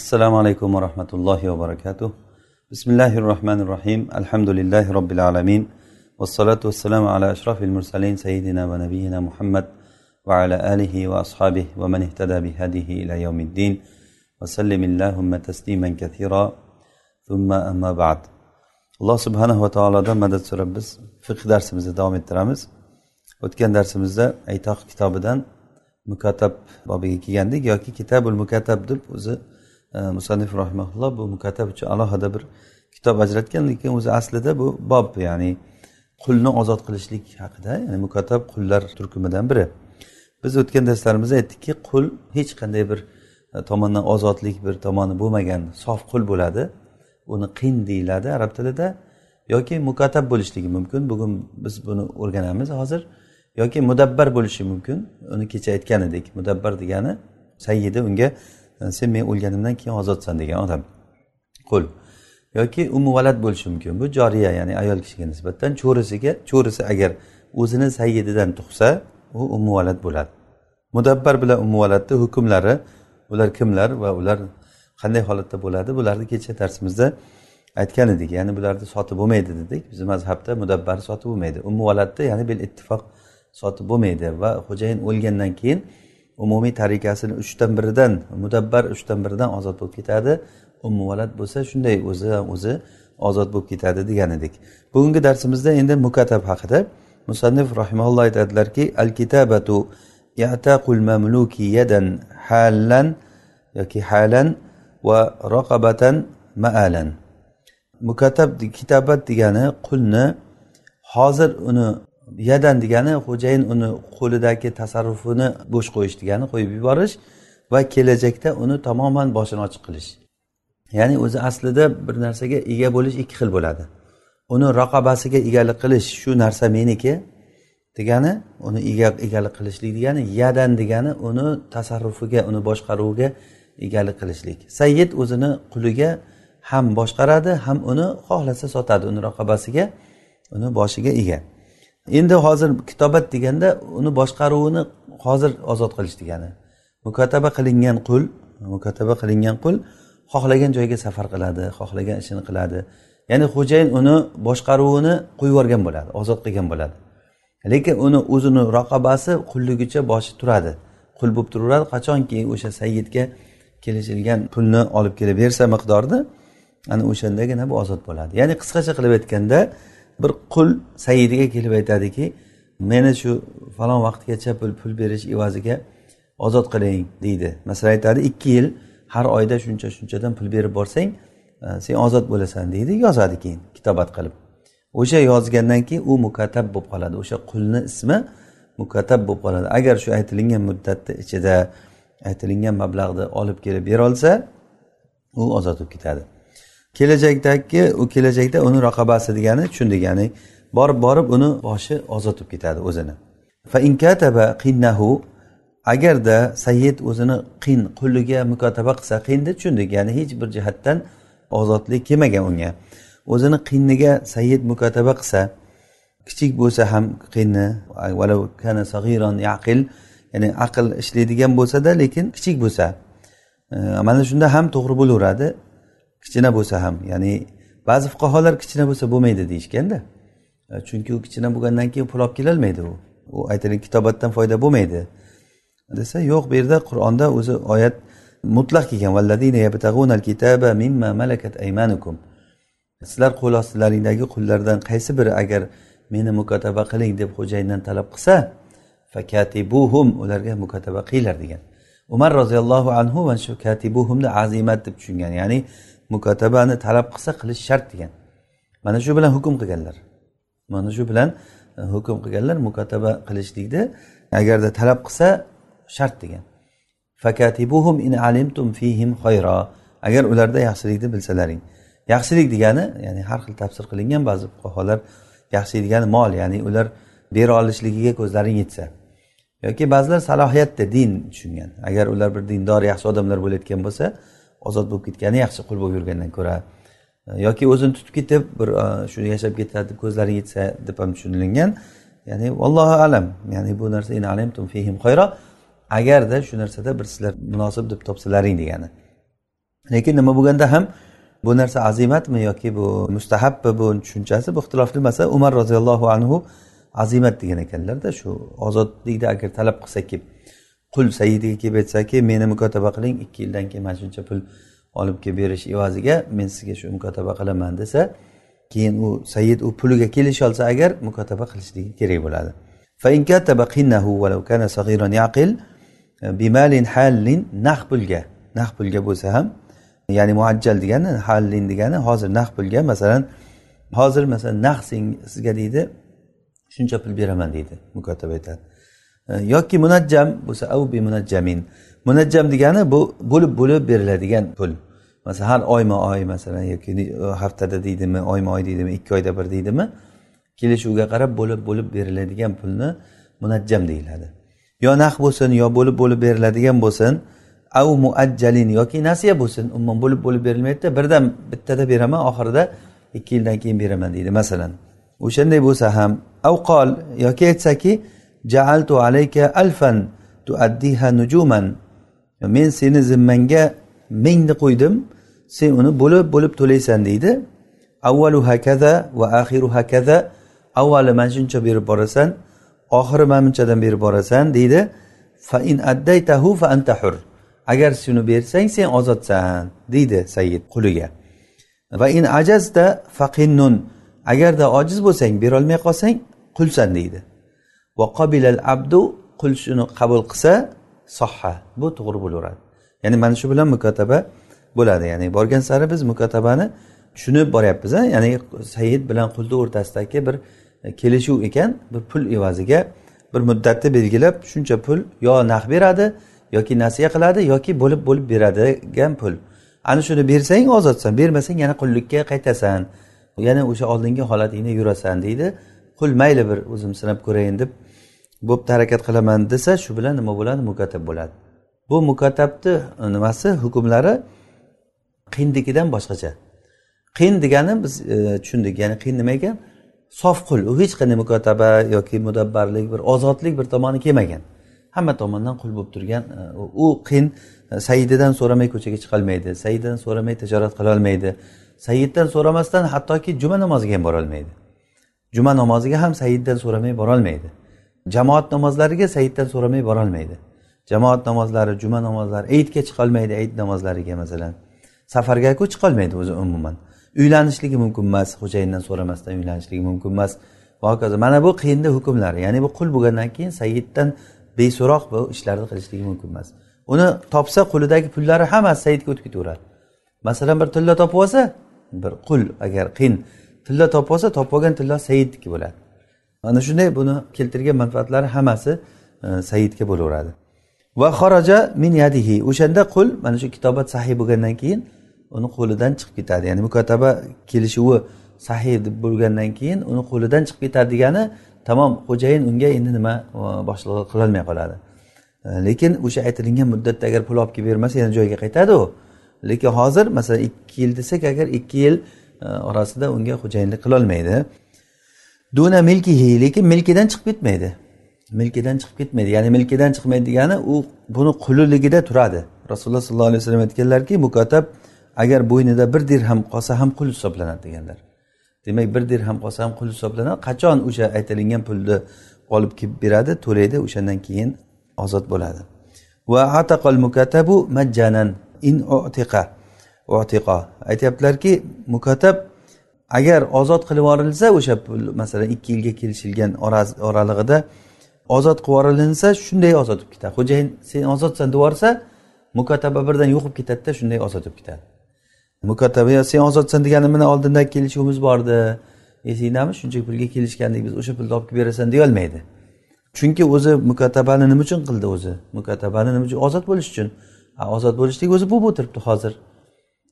السلام عليكم ورحمة الله وبركاته. بسم الله الرحمن الرحيم. الحمد لله رب العالمين. والصلاة والسلام على أشرف المرسلين سيدنا ونبينا محمد وعلى آله وأصحابه ومن اهتدى بهديه إلى يوم الدين. وسلم اللهم تسليما كثيرا. ثم أما بعد. الله سبحانه alloh subhanava taolodan madad so'rab biz fiqh darsimizni davom ettiramiz. O'tgan darsimizda aytoq kitobidan mukatab bobiga kelgandik يوكي كتاب المكاتب deb وزي musannif rahimaulloh bu mukatab uchun alohida bir kitob ajratgan lekin o'zi aslida bu bob ya'ni qulni ozod qilishlik haqida ya'ni mukatab qullar turkumidan biri. Biz o'tgan darslarimizda aytdikki qul hech qanday bir e, tomondan ozodlik bir tomoni bo'lmagan sof qul bo'ladi. Uni qin deyiladi arab tilida. Yoki mukatab bo'lishligi mumkin. Bugun biz buni o'rganamiz hozir. Yoki mudabbar bo'lishi mumkin. Uni kecha aytgan edik. Mudabbar degani sayyidi unga E, sen men o'lganimdan keyin ozodsan degan odam. Qul. Yoki umuvalad bo'lishi mumkin. Bu joriya ya'ni ayol kishiga nisbatan cho'risiga cho'risi agar o'zini sayyididan tug'sa u umuvalad bo'ladi. Mudabbar bilan umuvaladni hukmlari ular kimlar va ular qanday holatda bo'ladi bularni kecha darsimizda aytgan edik. Ya'ni bularni sotib bo'lmaydi dedik. Bizni mazhabda mudabbar sotib bo'lmaydi. Umuvaladni ya'ni bil ittifoq sotib bo'lmaydi va xo'jayin o'lgandan keyin umumiy tariqasini uchdan biridan mudabbar uchdan biridan ozod bo'lib ketadi. Umuvalad bo'lsa shunday o'zi o'zi ozod bo'lib ketadi degan edik. Bugungi darsimizda endi mukatab haqida musannif rahimaulloh aytadilarki al kitabatu yataqul mamluki yadan halan yoki halan va raqabatan maalan. Mukatab kitobat degani qulni hozir uni yadan degani xo'jayin uni qo'lidagi tasarrufini bo'sh qo'yish degani qo'yib yuborish va kelajakda uni tamoman boshini ochiq qilish. Ya'ni o'zi aslida bir narsaga ega bo'lish ikki xil bo'ladi. Uni raqobasiga egalik qilish shu narsa meniki degani uni egalik qilishlik degani yadan degani uni tasarrufiga uni boshqaruviga egalik qilishlik. Sayyid o'zini quliga ham boshqaradi ham uni xohlasa sotadi uni raqobasiga uni boshiga ega. Endi hozir kitobat deganda uni boshqaruvini hozir ozod qilish degani. Mukotaba qilingan qul mukotaba qilingan qul xohlagan joyga safar qiladi xohlagan ishini qiladi. Ya'ni xo'jayin uni boshqaruvini qo'yib yuborgan bo'ladi ozod qilgan bo'ladi. Lekin uni o'zini raqobasi qulligicha boshi turadi. Qul bo'lib turaveradi qachonki o'sha sayyidga kelishilgan pulni olib kelib bersa miqdorni ana o'shandagina bu ozod bo'ladi. Ya'ni qisqacha qilib aytganda bir qul saidiga kelib aytadiki meni shu falon vaqtgacha pul pul berish evaziga ozod qiling deydi. Masalan aytadi ikki yil har oyda shuncha shunchadan pul berib borsang e, sen ozod bo'lasan deydi. Yozadi keyin kitobat qilib. O'sha yozgandan keyin u mukatab bo'lib qoladi. O'sha qulni ismi mukatab bo'lib qoladi. Agar shu aytilingan muddatni ichida aytilingan mablag'ni olib kelib berolsa u ozod bo'lib ketadi. Kelajakdagi u kelajakda uni raqobasi degani tushundik ya'ni borib borib uni boshi ozod bo'lib ketadi o'zini. Agarda sayyid o'zini qin quliga mukotaba qilsa qinni tushundik ya'ni hech bir jihatdan ozodlik kelmagan unga. O'zini qinniga sayyid mukotaba qilsa kichik bo'lsa ham qinni ya'ni aql ishlaydigan bo'lsada lekin kichik bo'lsa. Mana shunda ham to'g'ri bo'laveradi. Kichkina bo'lsa ham ya'ni ba'zi fuqarolar kichkina bo'lsa bo'lmaydi deyishganda e, chunki u kichkina bo'lgandan keyin pul olib kelolmaydi u. U aytaylik kitobatdan foyda bo'lmaydi desa yo'q bu yerda qur'onda o'zi oyat mutlaq kelgan. Sizlar qo'l ostilaringdagi qullardan qaysi biri agar meni mukotaba qiling deb xo'jayindan talab qilsa fakatibuhum ularga mukotaba qilinglar degan. Umar roziyallohu anhu mana shu katibuhumni azimat deb tushungan ya'ni mukotabani talab qilsa qilish shart degan. Mana shu bilan hukm qilganlar. Mana shu bilan e, hukm qilganlar mukotaba qilishlikni agarda talab qilsa shart degan. Fakatibuhum in alimtum fihim xayro agar ularda yaxshilikni bilsalaring. Yaxshilik degani ya'ni har xil tafsir qilingan ba'zi fuqarolar yaxshilik degani mol ya'ni ular bera olishligiga ko'zlaring yetsa. Yoki ba'zilar salohiyatda din tushungan. Agar ular bir dindor yaxshi odamlar bo'layotgan bo'lsa ozod bo'lib ketgani yaxshi qul bo'lib yurgandan ko'ra e, yoki o'zini tutib ketib bir e, shu yashab ketadi deb ko'zlari yetsa deb ham tushunilingan. Ya'ni allohu alam. Ya'ni bu narsa fihim agarda shu narsada bir sizlar munosib deb topsalaring degani. Lekin nima bo'lganda ham bu narsa azimatmi yoki bu mustahabmi bu tushunchasi bu ixtilofli masala umar roziyallohu anhu azimat degan ekanlarda shu ozodlikni agar talab qilsa kelib qul saidiga kelib aytsaki meni mukotaba qiling ikki yildan keyin mana shuncha pul olib kelib berish evaziga men sizga shu mukotaba qilaman desa keyin u sayyid u puliga kelisha olsa agar mukotaba qilishligi kerak bo'ladi. Naq pulga naq pulga bo'lsa ham ya'ni muajjal degani hallin degani hozir naq pulga masalan hozir masalan naq sizga deydi shuncha pul beraman deydi mukotaba aytadi. Yoki munajjam bo'lsa au bi munajjamin. Munajjam degani bu bo'lib bo'lib beriladigan pul. Masalan har oyma oy masalan yoki e, haftada deydimi oyma oy deydimi ikki oyda bir deydimi kelishuvga qarab bo'lib bo'lib beriladigan pulni munajjam deyiladi. Yo naq bo'lsin yo bo'lib bo'lib beriladigan bo'lsin av muajjalin yoki nasiya bo'lsin umuman bo'lib bo'lib berilmaydida birdan bittada beraman oxirida ikki yildan keyin beraman deydi masalan. O'shanday bo'lsa ham avqol yoki aytsaki jaaltu alayka alfan tuaddiha nujuman men seni zimmangga mingni qo'ydim. Sen uni bo'lib bo'lib to'laysan deydi. Avvalu hakaza va axiru hakaza. Avvali mana shuncha berib borasan oxiri mana bunchadan berib borasan deydi. Fa in addaytahu fa anta hur. Agar shuni bersang sen ozodsan deydi sayyid quliga. Va in ajazda faqinnun agarda ojiz bo'lsang berolmay qolsang qulsan deydi. Va qobilal abdu qul shuni qabul qilsa sohha bu to'g'ri bo'laveradi. Ya'ni mana shu bilan mukotaba bo'ladi. Ya'ni borgan sari biz mukotabani tushunib boryapmiz ya'ni sayyid bilan qulni o'rtasidagi bir kelishuv ekan bir pul evaziga bir muddatni belgilab shuncha pul yo naq beradi yoki nasiya qiladi yoki bo'lib bo'lib beradigan pul. Ana shuni bersang ozodsan. Bermasang yana qullikka qaytasan. Yana o'sha oldingi holatingda yurasan deydi. Qul mayli bir o'zim sinab ko'rayin deb bo'pti harakat qilaman desa shu bilan nima bo'ladi? Mukatab bo'ladi. Bu mukatabni nimasi? Hukmlari qiyindikidan boshqacha. Qiyin degani biz e, tushundik ya'ni qiyin nima ekan? Sof qul. U hech qanday mukotaba yoki mudabbarlik bir ozodlik bir tomoni kelmagan. Hamma tomondan qul bo'lib turgan e, u qiyin e, saididan so'ramay ko'chaga chiqolmaydi saididan so'ramay tijorat qilolmaydi saiddan so'ramasdan hattoki juma namoziga ham borolmaydi. Juma namoziga ham saiddan so'ramay borolmaydi. Jamoat namozlariga sayiddan so'ramay borolmaydi. Jamoat namozlari juma namozlari aytga chiqolmaydi ayt namozlariga masalan. Safargaku chiqolmaydi o'zi umuman. Uylanishligi mumkin emas xo'jayindan so'ramasdan uylanishligi mumkin emas. Va hokazo mana bu qiyinni hukmlari ya'ni bu qul bo'lgandan keyin sayiddan beso'roq bu ishlarni qilishligi mumkin emas. Uni topsa qo'lidagi pullari hammasi sayidga o'tib ketaveradi. Masalan bir tilla topib olsa bir qul agar qiyin tilla topib olsa topib olgan tilla sayidniki bo'ladi. Ana shunday buni keltirgan manfaatlari hammasi e, bo'laveradi. Va xoroja min yadihi o'shanda qul mana shu kitobat sahiy bo'lgandan keyin uni qo'lidan chiqib ketadi. Ya'ni mukotaba kelishuvi sahiy deb bo'lgandan keyin uni qo'lidan chiqib ketadi degani tamom xo'jayin unga endi nima e, boshlig'i qilolmay qoladi. E, lekin o'sha aytilingan muddatda agar pul olib kelib bermasa yana joyiga qaytadi u. Lekin hozir masalan ikki yil desak agar ikki yil e, orasida unga xo'jayinlik qilolmaydi. Duna milkihi lekin milkidan chiqib ketmaydi. Milkidan chiqib ketmaydi. Ya'ni milkidan chiqmaydi degani u buni quliligida turadi. Rasululloh sollallohu alayhi vasallam aytganlarki mukotab agar bo'ynida bir dirham qolsa ham qul hisoblanadi deganlar. Demak bir dirham qolsa ham qul hisoblanadi. Qachon o'sha aytilingan pulni olib kelib beradi? To'laydi o'shandan keyin ozod bo'ladi. Va ataqal mukatabu majjanan in utiqa. Utiqa. Aytyaptilarki mukatab agar ozod qilib yuborilsa o'sha pul masalan ikki yilga kelishilgan oralig'ida ozod qilib yuborilinsa shunday ozod bo'lib ketadi. Xo'jayin sen ozodsan deb yuborsa mukotaba birdan yo'qolib ketadida shunday ozod bo'lib ketadi. Mukotaba sen ozodsan degani mana oldindan kelishuvimiz bor edi esingdami? Shuncha pulga kelishgandik biz o'sha pulni olib kelib berasan deyolmaydi chunki o'zi mukotabani nima uchun qildi o'zi? Mukotabani nima uchun? Ozod bo'lish uchun. Ozod bo'lishlik o'zi bo'lib o'tiribdi hozir.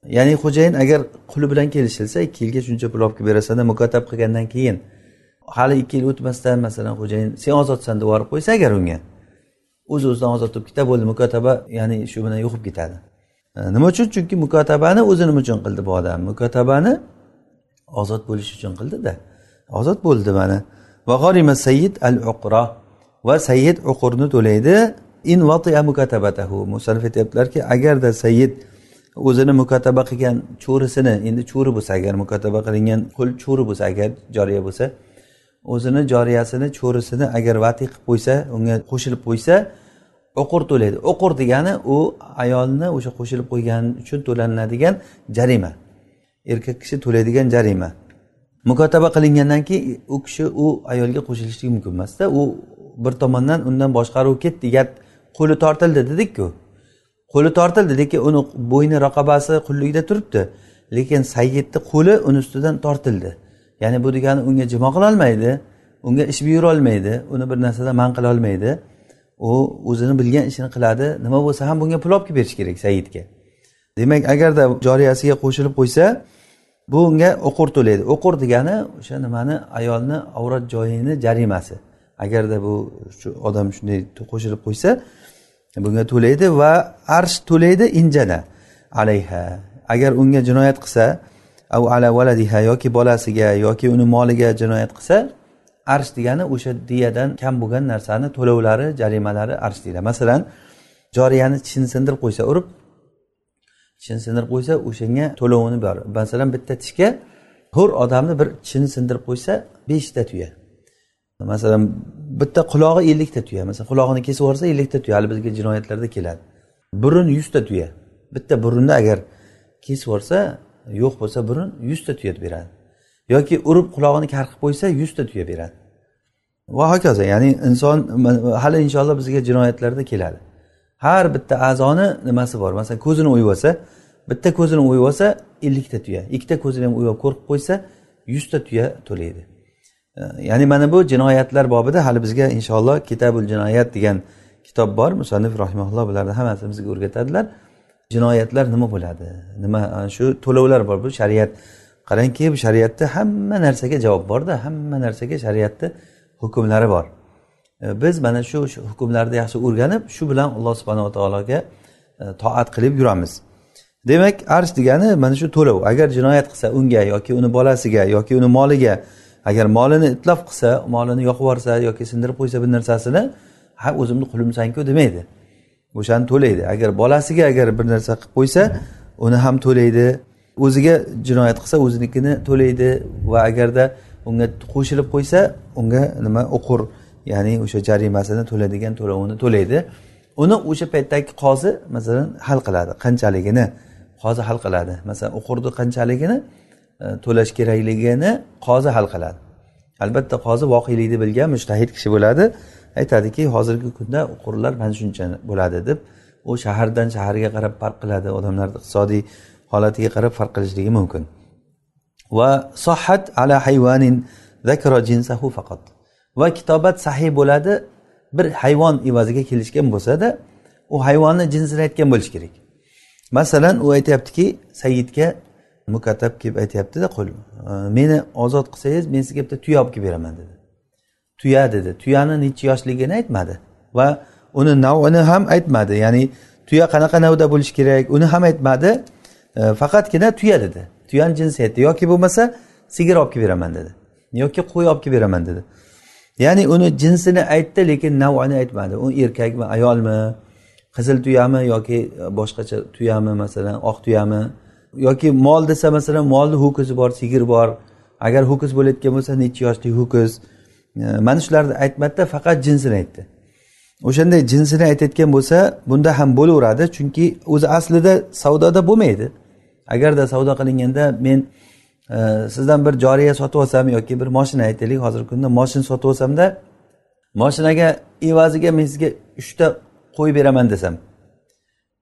Ya'ni xo'jayin agar quli bilan kelishilsa ikki yilga shuncha pul olib kelib berasanda mukotab qilgandan keyin. Hali ikki yil o'tmasdan masalan xo'jayin sen ozodsan deb yuborib qo'ysa agar unga. O'z o'zidan ozod bo'lib ketadi bo'ldi mukotaba ya'ni shu bilan yo'qib ketadi. Nima uchun? Chunki mukotabani o'zi nima uchun qildi bu odam? Mukotabani ozod bo'lish uchun qildida ozod bo'ldi mana. Va g'orima sayyid al uqro va sayyid uqurni to'laydi. In vatia mukatabatahu. Musannif aytyaptilarki agarda sayyid o'zini mukotaba qilgan cho'risini endi cho'ri bo'lsa agar mukotaba qilingan qul cho'ri bo'lsa agar joriya bo'lsa o'zini joriyasini cho'risini agar vati qilib qo'ysa unga qo'shilib qo'ysa o'qur to'laydi. O'qur degani u ayolni o'sha qo'shilib qo'ygani uchun to'lanadigan jarima. Erkak kishi to'laydigan jarima. Mukotaba qilingandan keyin u kishi u ayolga qo'shilishligi mumkin emasda. U bir tomondan undan boshqaruv ketdi gap qo'li tortildi dedikku. Qo'li tortildi lekin uni bo'yni raqobasi qulligida turibdi. Lekin sayyidni qo'li uni ustidan tortildi. Ya'ni bu degani unga jimo qilolmaydi unga ish buyurolmaydi uni bir narsadan man qilolmaydi. U o'zini bilgan ishini qiladi. Nima bo'lsa ham bunga pul olib kelib berish kerak saidga demak agarda joriyasiga qo'shilib qo'ysa bu unga o'qur to'laydi. O'qur degani o'sha nimani ayolni avrat joyini jarimasi. Agarda bu shu odam shunday qo'shilib qo'ysa bunga to'laydi va arsh to'laydi injana alayha. Agar unga jinoyat qilsa av ala valadiha yoki bolasiga yoki uni moliga jinoyat qilsa arsh degani o'sha diyadan kam bo'lgan narsani to'lovlari jarimalari arsh deyiladi. Masalan joriyani tishini sindirib qo'ysa urib tishini sindirib qo'ysa o'shanga to'lovini bor masalan bitta tishga hur odamni bir tishini sindirib qo'ysa beshta tuya. Masalan bitta qulog'i ellikta tuya. Masalan qulog'ini kesib yuborsa ellikta tuya. Hali bizga jinoyatlarda keladi. Burun yuzta tuya. Bitta burunni agar kesib yuborsa yo'q bo'lsa burun yuzta tuya beradi. Yoki urib qulog'ini kar qilib qo'ysa yuzta tuya beradi. Va hokazo ya'ni inson hali inshaalloh bizga jinoyatlarda keladi. Har bitta a'zoni nimasi bor? Masalan ko'zini o'yib olsa bitta ko'zini o'yib olsa ellikta tuya. Ikkita ko'zini ham o'yib olib ko'rib qo'ysa yuzta tuya to'laydi. Ya'ni mana bu jinoyatlar bobida hali bizga inshaalloh kitabul jinoyat degan kitob bor. Musanif rahimaulloh bularni hammasini bizga o'rgatadilar. Jinoyatlar nima bo'ladi? Nima e, shu to'lovlar bor. Bu shariat qarangki bu shariatda hamma narsaga javob borda hamma narsaga shariatni hukmlari bor. E, biz mana shu hukmlarni yaxshi o'rganib shu bilan alloh subhanava taologa e, toat qilib yuramiz. Demak arsh degani mana shu to'lov. Agar jinoyat qilsa unga yoki uni bolasiga yoki uni moliga agar molini itlof qilsa molini yoqib yuborsa yoki sindirib qo'ysa bir narsasini ha o'zimni qulimsanku demaydi. O'shani to'laydi. Agar bolasiga agar bir narsa qilib qo'ysa uni ham to'laydi. O'ziga jinoyat qilsa o'zinikini to'laydi va agarda unga qo'shilib qo'ysa unga nima o'qur ya'ni o'sha jarimasini to'laydigan to'lovini to'laydi. Uni o'sha paytdagi qozi masalan hal qiladi qanchaligini qozi hal qiladi. Masalan o'qurni qanchaligini E, to'lash kerakligini qozi hal qiladi. Albatta qozi voqelikni bilgan mushtahid kishi bo'ladi. Aytadiki hozirgi kunda qurlar mana shuncha bo'ladi deb u shahardan shaharga qarab farq qiladi. Odamlarni iqtisodiy holatiga qarab farq qilishligi mumkin. Va sohat ala hayvanin zakra jinsahu faqat. Va kitobat sahiy bo'ladi bir hayvon evaziga kelishgan bo'lsada u hayvonni jinsini aytgan bo'lishi kerak. Masalan u aytyaptiki sayidga mukatab kelib aytyaptida qul meni ozod qilsangiz men sizga bitta tuya olib kelib beraman dedi. Tuya dedi. Tuyani nechi yoshligini aytmadi va uni navini ham aytmadi. Ya'ni tuya qanaqa navda bo'lishi kerak uni ham aytmadi. Faqatgina tuya dedi. Tuyani jinsi aytdi. Yoki bo'lmasa sigir olib kelib beraman dedi. Yoki qo'y olib kelib beraman dedi. Ya'ni uni jinsini aytdi lekin navini aytmadi. U erkakmi ayolmi qizil tuyami yoki boshqacha tuyami masalan oq tuyami? Yoki mol desa masalan molni ho'kizi bor sigir bor. Agar ho'kiz bo'layotgan bo'lsa necha yoshli ho'kiz. E, mana shularni aytmadida faqat jinsini aytdi. O'shanday jinsini aytayotgan bo'lsa bunda ham bo'laveradi chunki o'zi aslida savdoda bo'lmaydi. Agarda savdo qilinganda men e, sizdan bir joriya sotib olsam yoki bir moshina aytaylik hozirgi kunda moshina sotib olsamda moshinaga evaziga men sizga uchta qo'y beraman desam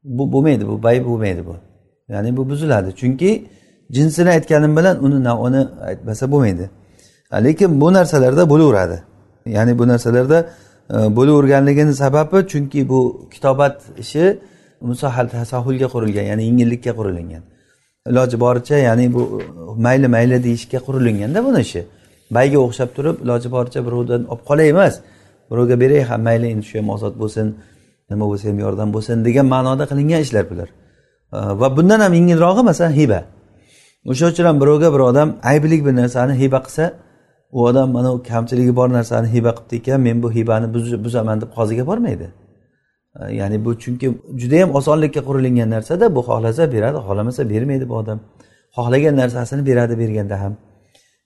bu bo'lmaydi bu bay bo'lmaydi bu. Ya'ni bu buziladi. Chunki jinsini aytganim bilan uni navini aytmasa bo'lmaydi. Lekin bu narsalarda bo'laveradi. Ya'ni bu narsalarda e, bo'laverganligini sababi chunki bu kitobat ishi musahal tasohulga qurilgan ya'ni yengillikka qurilgan. Iloji boricha ya'ni bu mayli mayli deyishga qurilinganda buni ishi. Bayga o'xshab turib iloji boricha birovdan olib qolay emas. Birovga beray ha mayli endi shu ham ozod bo'lsin nima bo'lsa ham yordam bo'lsin degan ma'noda qilingan ishlar bular. Va bundan ham yengilrog'i masalan hiba. O'sha uchun ham birovga bir odam aybli bir narsani hiba qilsa u odam mana kamchiligi bor narsani hiba qilibdi ekan men bu hibani buzaman deb qoziga bormaydi. Ya'ni bu chunki judayam osonlikka qurilingan narsada bu xohlasa beradi xohlamasa bermaydi bu odam. Xohlagan narsasini beradi berganda ham.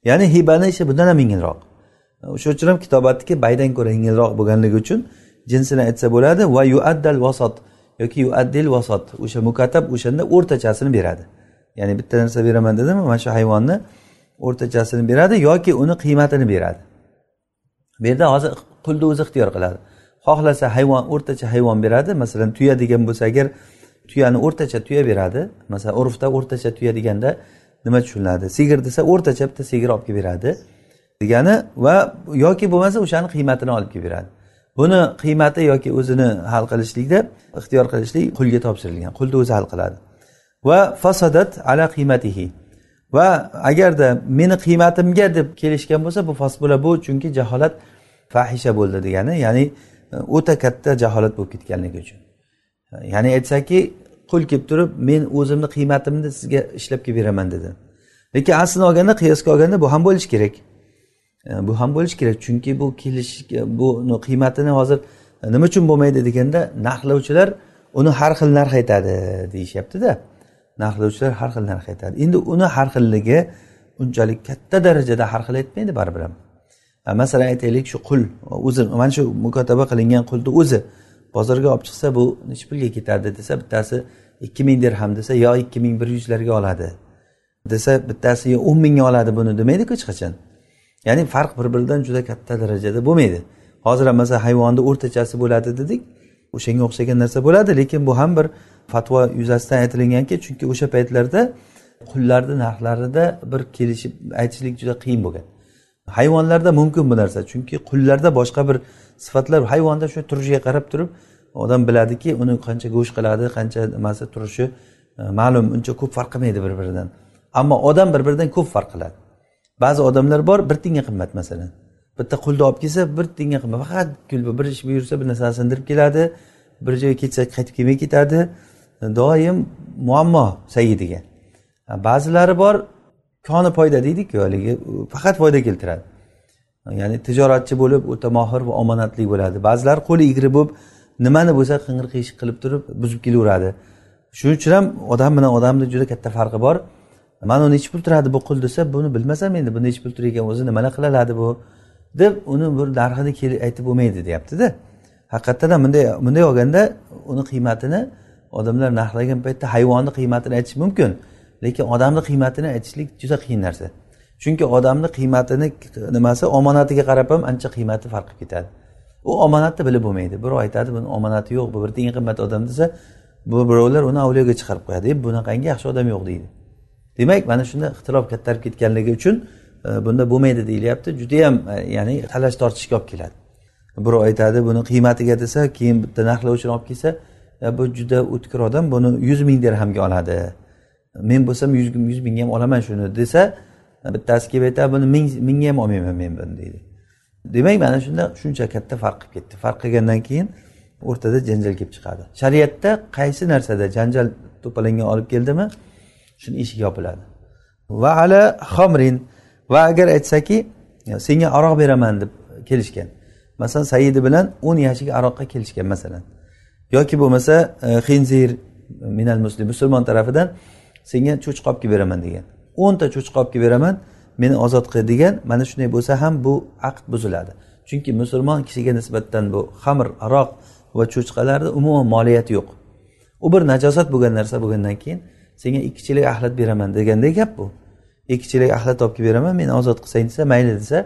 Ya'ni hibani ishi bundan ham yengilroq. O'sha uchun ham kitobatniki baydan ko'ra yengilroq bo'lganligi uchun jinsini aytsa bo'ladi va yuaddal vasot yoki yuaddil vasot. O'sha mukatab o'shanda o'rtachasini beradi. Ya'ni bitta narsa beraman dedimi mana shu hayvonni o'rtachasini beradi yoki uni qiymatini beradi. Bu yerda hozir qulni o'zi ixtiyor qiladi. Xohlasa hayvon o'rtacha hayvon beradi. Masalan tuya degan bo'lsa agar tuyani o'rtacha tuya beradi masalan urfda o'rtacha tuya deganda nima tushuniladi? Sigir desa o'rtacha bitta sigir olib kelib beradi degani va yoki bo'lmasa o'shani qiymatini olib kelib beradi. Buni qiymati yoki o'zini hal qilishlikda ixtiyor qilishlik qulga topshirilgan qulni o'zi hal qiladi. Va fasadat ala qiymatihi. Va agarda meni qiymatimga deb kelishgan bo'lsa bu fasbula bo'ladi bu chunki jaholat fahisha bo'ldi degani ya'ni e, o'ta katta jaholat bo'lib ketganligi uchun. Ya'ni aytsaki qul kelib turib men o'zimni qiymatimni sizga ishlab kelib beraman dedi. Lekin aslini olganda qiyosga olganda bu ham bo'lishi kerak. Bu ham bo'lishi kerak. Chunki bu kelish buni qiymatini hozir e, nima uchun bo'lmaydi deganda narxlovchilar uni har xil narx aytadi deyishyaptida. Narxlovchilar har xil narx aytadi. Endi uni har xilligi unchalik katta darajada har xil aytmaydi baribir ham. Masalan aytaylik shu qul o'zi mana shu mukotaba qilingan qulni o'zi bozorga olib chiqsa bu nechi pulga ketadi desa bittasi ikki ming dirham desa yo ikki ming bir yuzlarga oladi desa bittasi yo o'n mingga oladi buni demaydiku hech qachon. Ya'ni farq bir biridan juda katta darajada bo'lmaydi. Hozir ham masalan hayvonni o'rtachasi bo'ladi dedik o'shanga o'xshagan narsa bo'ladi lekin bu ham bir fatvo yuzasidan aytilinganki chunki o'sha paytlarda qullarni narxlarida bir kelishib aytishlik juda qiyin bo'lgan. Hayvonlarda mumkin bu narsa chunki qullarda boshqa bir sifatlar hayvonda shu turishiga qarab turib odam biladiki uni qancha go'sht qiladi qancha nimasi turishi e, ma'lum uncha ko'p farq qilmaydi bir biridan ammo odam bir biridan ko'p farq qiladi. Ba'zi odamlar bor bir tiyinga qimmat masalan. Bitta qulni olib kelsa bir tiyinga qimmat. Faqat bir ish buyursa bir narsani sindirib keladi bir joyga ketsa qaytib kelmay ketadi. Doim muammo sayidiga ba'zilari bor koni foyda deydiku haligi faqat foyda keltiradi. Ya'ni tijoratchi bo'lib o'ta mohir va omonatli bo'ladi. Ba'zilari qo'li egri bo'lib nimani bo'lsa qing'ir qiyshiq qilib turib buzib kelaveradi. Shuning uchun ham odam bilan odamni juda katta farqi bor. Mana u nechi pul turadi bu qul desa buni bilmasam endi bu nechi pul tur ekan o'zi nimalar qiladi bu? Deb uni bir narxini aytib bo'lmaydi deyaptida. Haqiqatdan ham bunday bunday olganda uni qiymatini odamlar narxlagan paytda hayvonni qiymatini aytish mumkin. Lekin odamni qiymatini aytishlik juda qiyin narsa. Chunki odamni qiymatini nimasi? Omonatiga qarab ham ancha qiymati farq qilib ketadi. U omonatni bilib bo'lmaydi. Birov aytadi buni omonati yo'q bu bir tiyinga qimmat odam desa bu birovlar uni avliyoga chiqarib qo'yadi. E bunaqangi yaxshi odam yo'q deydi. Demak mana shunda ixtilof kattarib ketganligi uchun e, bunda bo'lmaydi deyilyapti. Judayam e, ya'ni talash tortishga olib keladi. Birov aytadi buni qiymatiga desa keyin bitta narxlovchini olib kelsa e, bu juda o'tkir odam buni yuz ming dirhamga oladi. Men bo'lsam yuz yuz mingga ham olaman shuni desa bittasi kelib aytadi buni ming mingga ham olmayman men buni deydi. Demak mana shunda shuncha katta farq qilib ketdi. Farq qilgandan keyin o'rtada janjal kelib chiqadi. Shariatda qaysi narsada janjal to'polonga olib keldimi? Shuni eshik yopiladi. Va ala xomrin va agar aytsaki senga aroq beraman deb kelishgan. Masalan saidi bilan o'n yashik aroqqa kelishgan masalan. Yoki bo'lmasa e, xinzir e, minal muslim musulmon tarafidan senga cho'chqa olib kelib beraman degan. O'nta cho'chqa olib kelib beraman meni ozod qil degan mana shunday bo'lsa ham bu aqd buziladi. Chunki musulmon kishiga nisbatan bu xamir aroq va cho'chqalarni umuman moliyati yo'q. U bir najosat bo'lgan narsa bo'lgandan keyin senga ikki chelak axlat beraman deganday gap bu. Ikki chelak axlat olib kelib beraman meni ozod qilsang desa mayli desa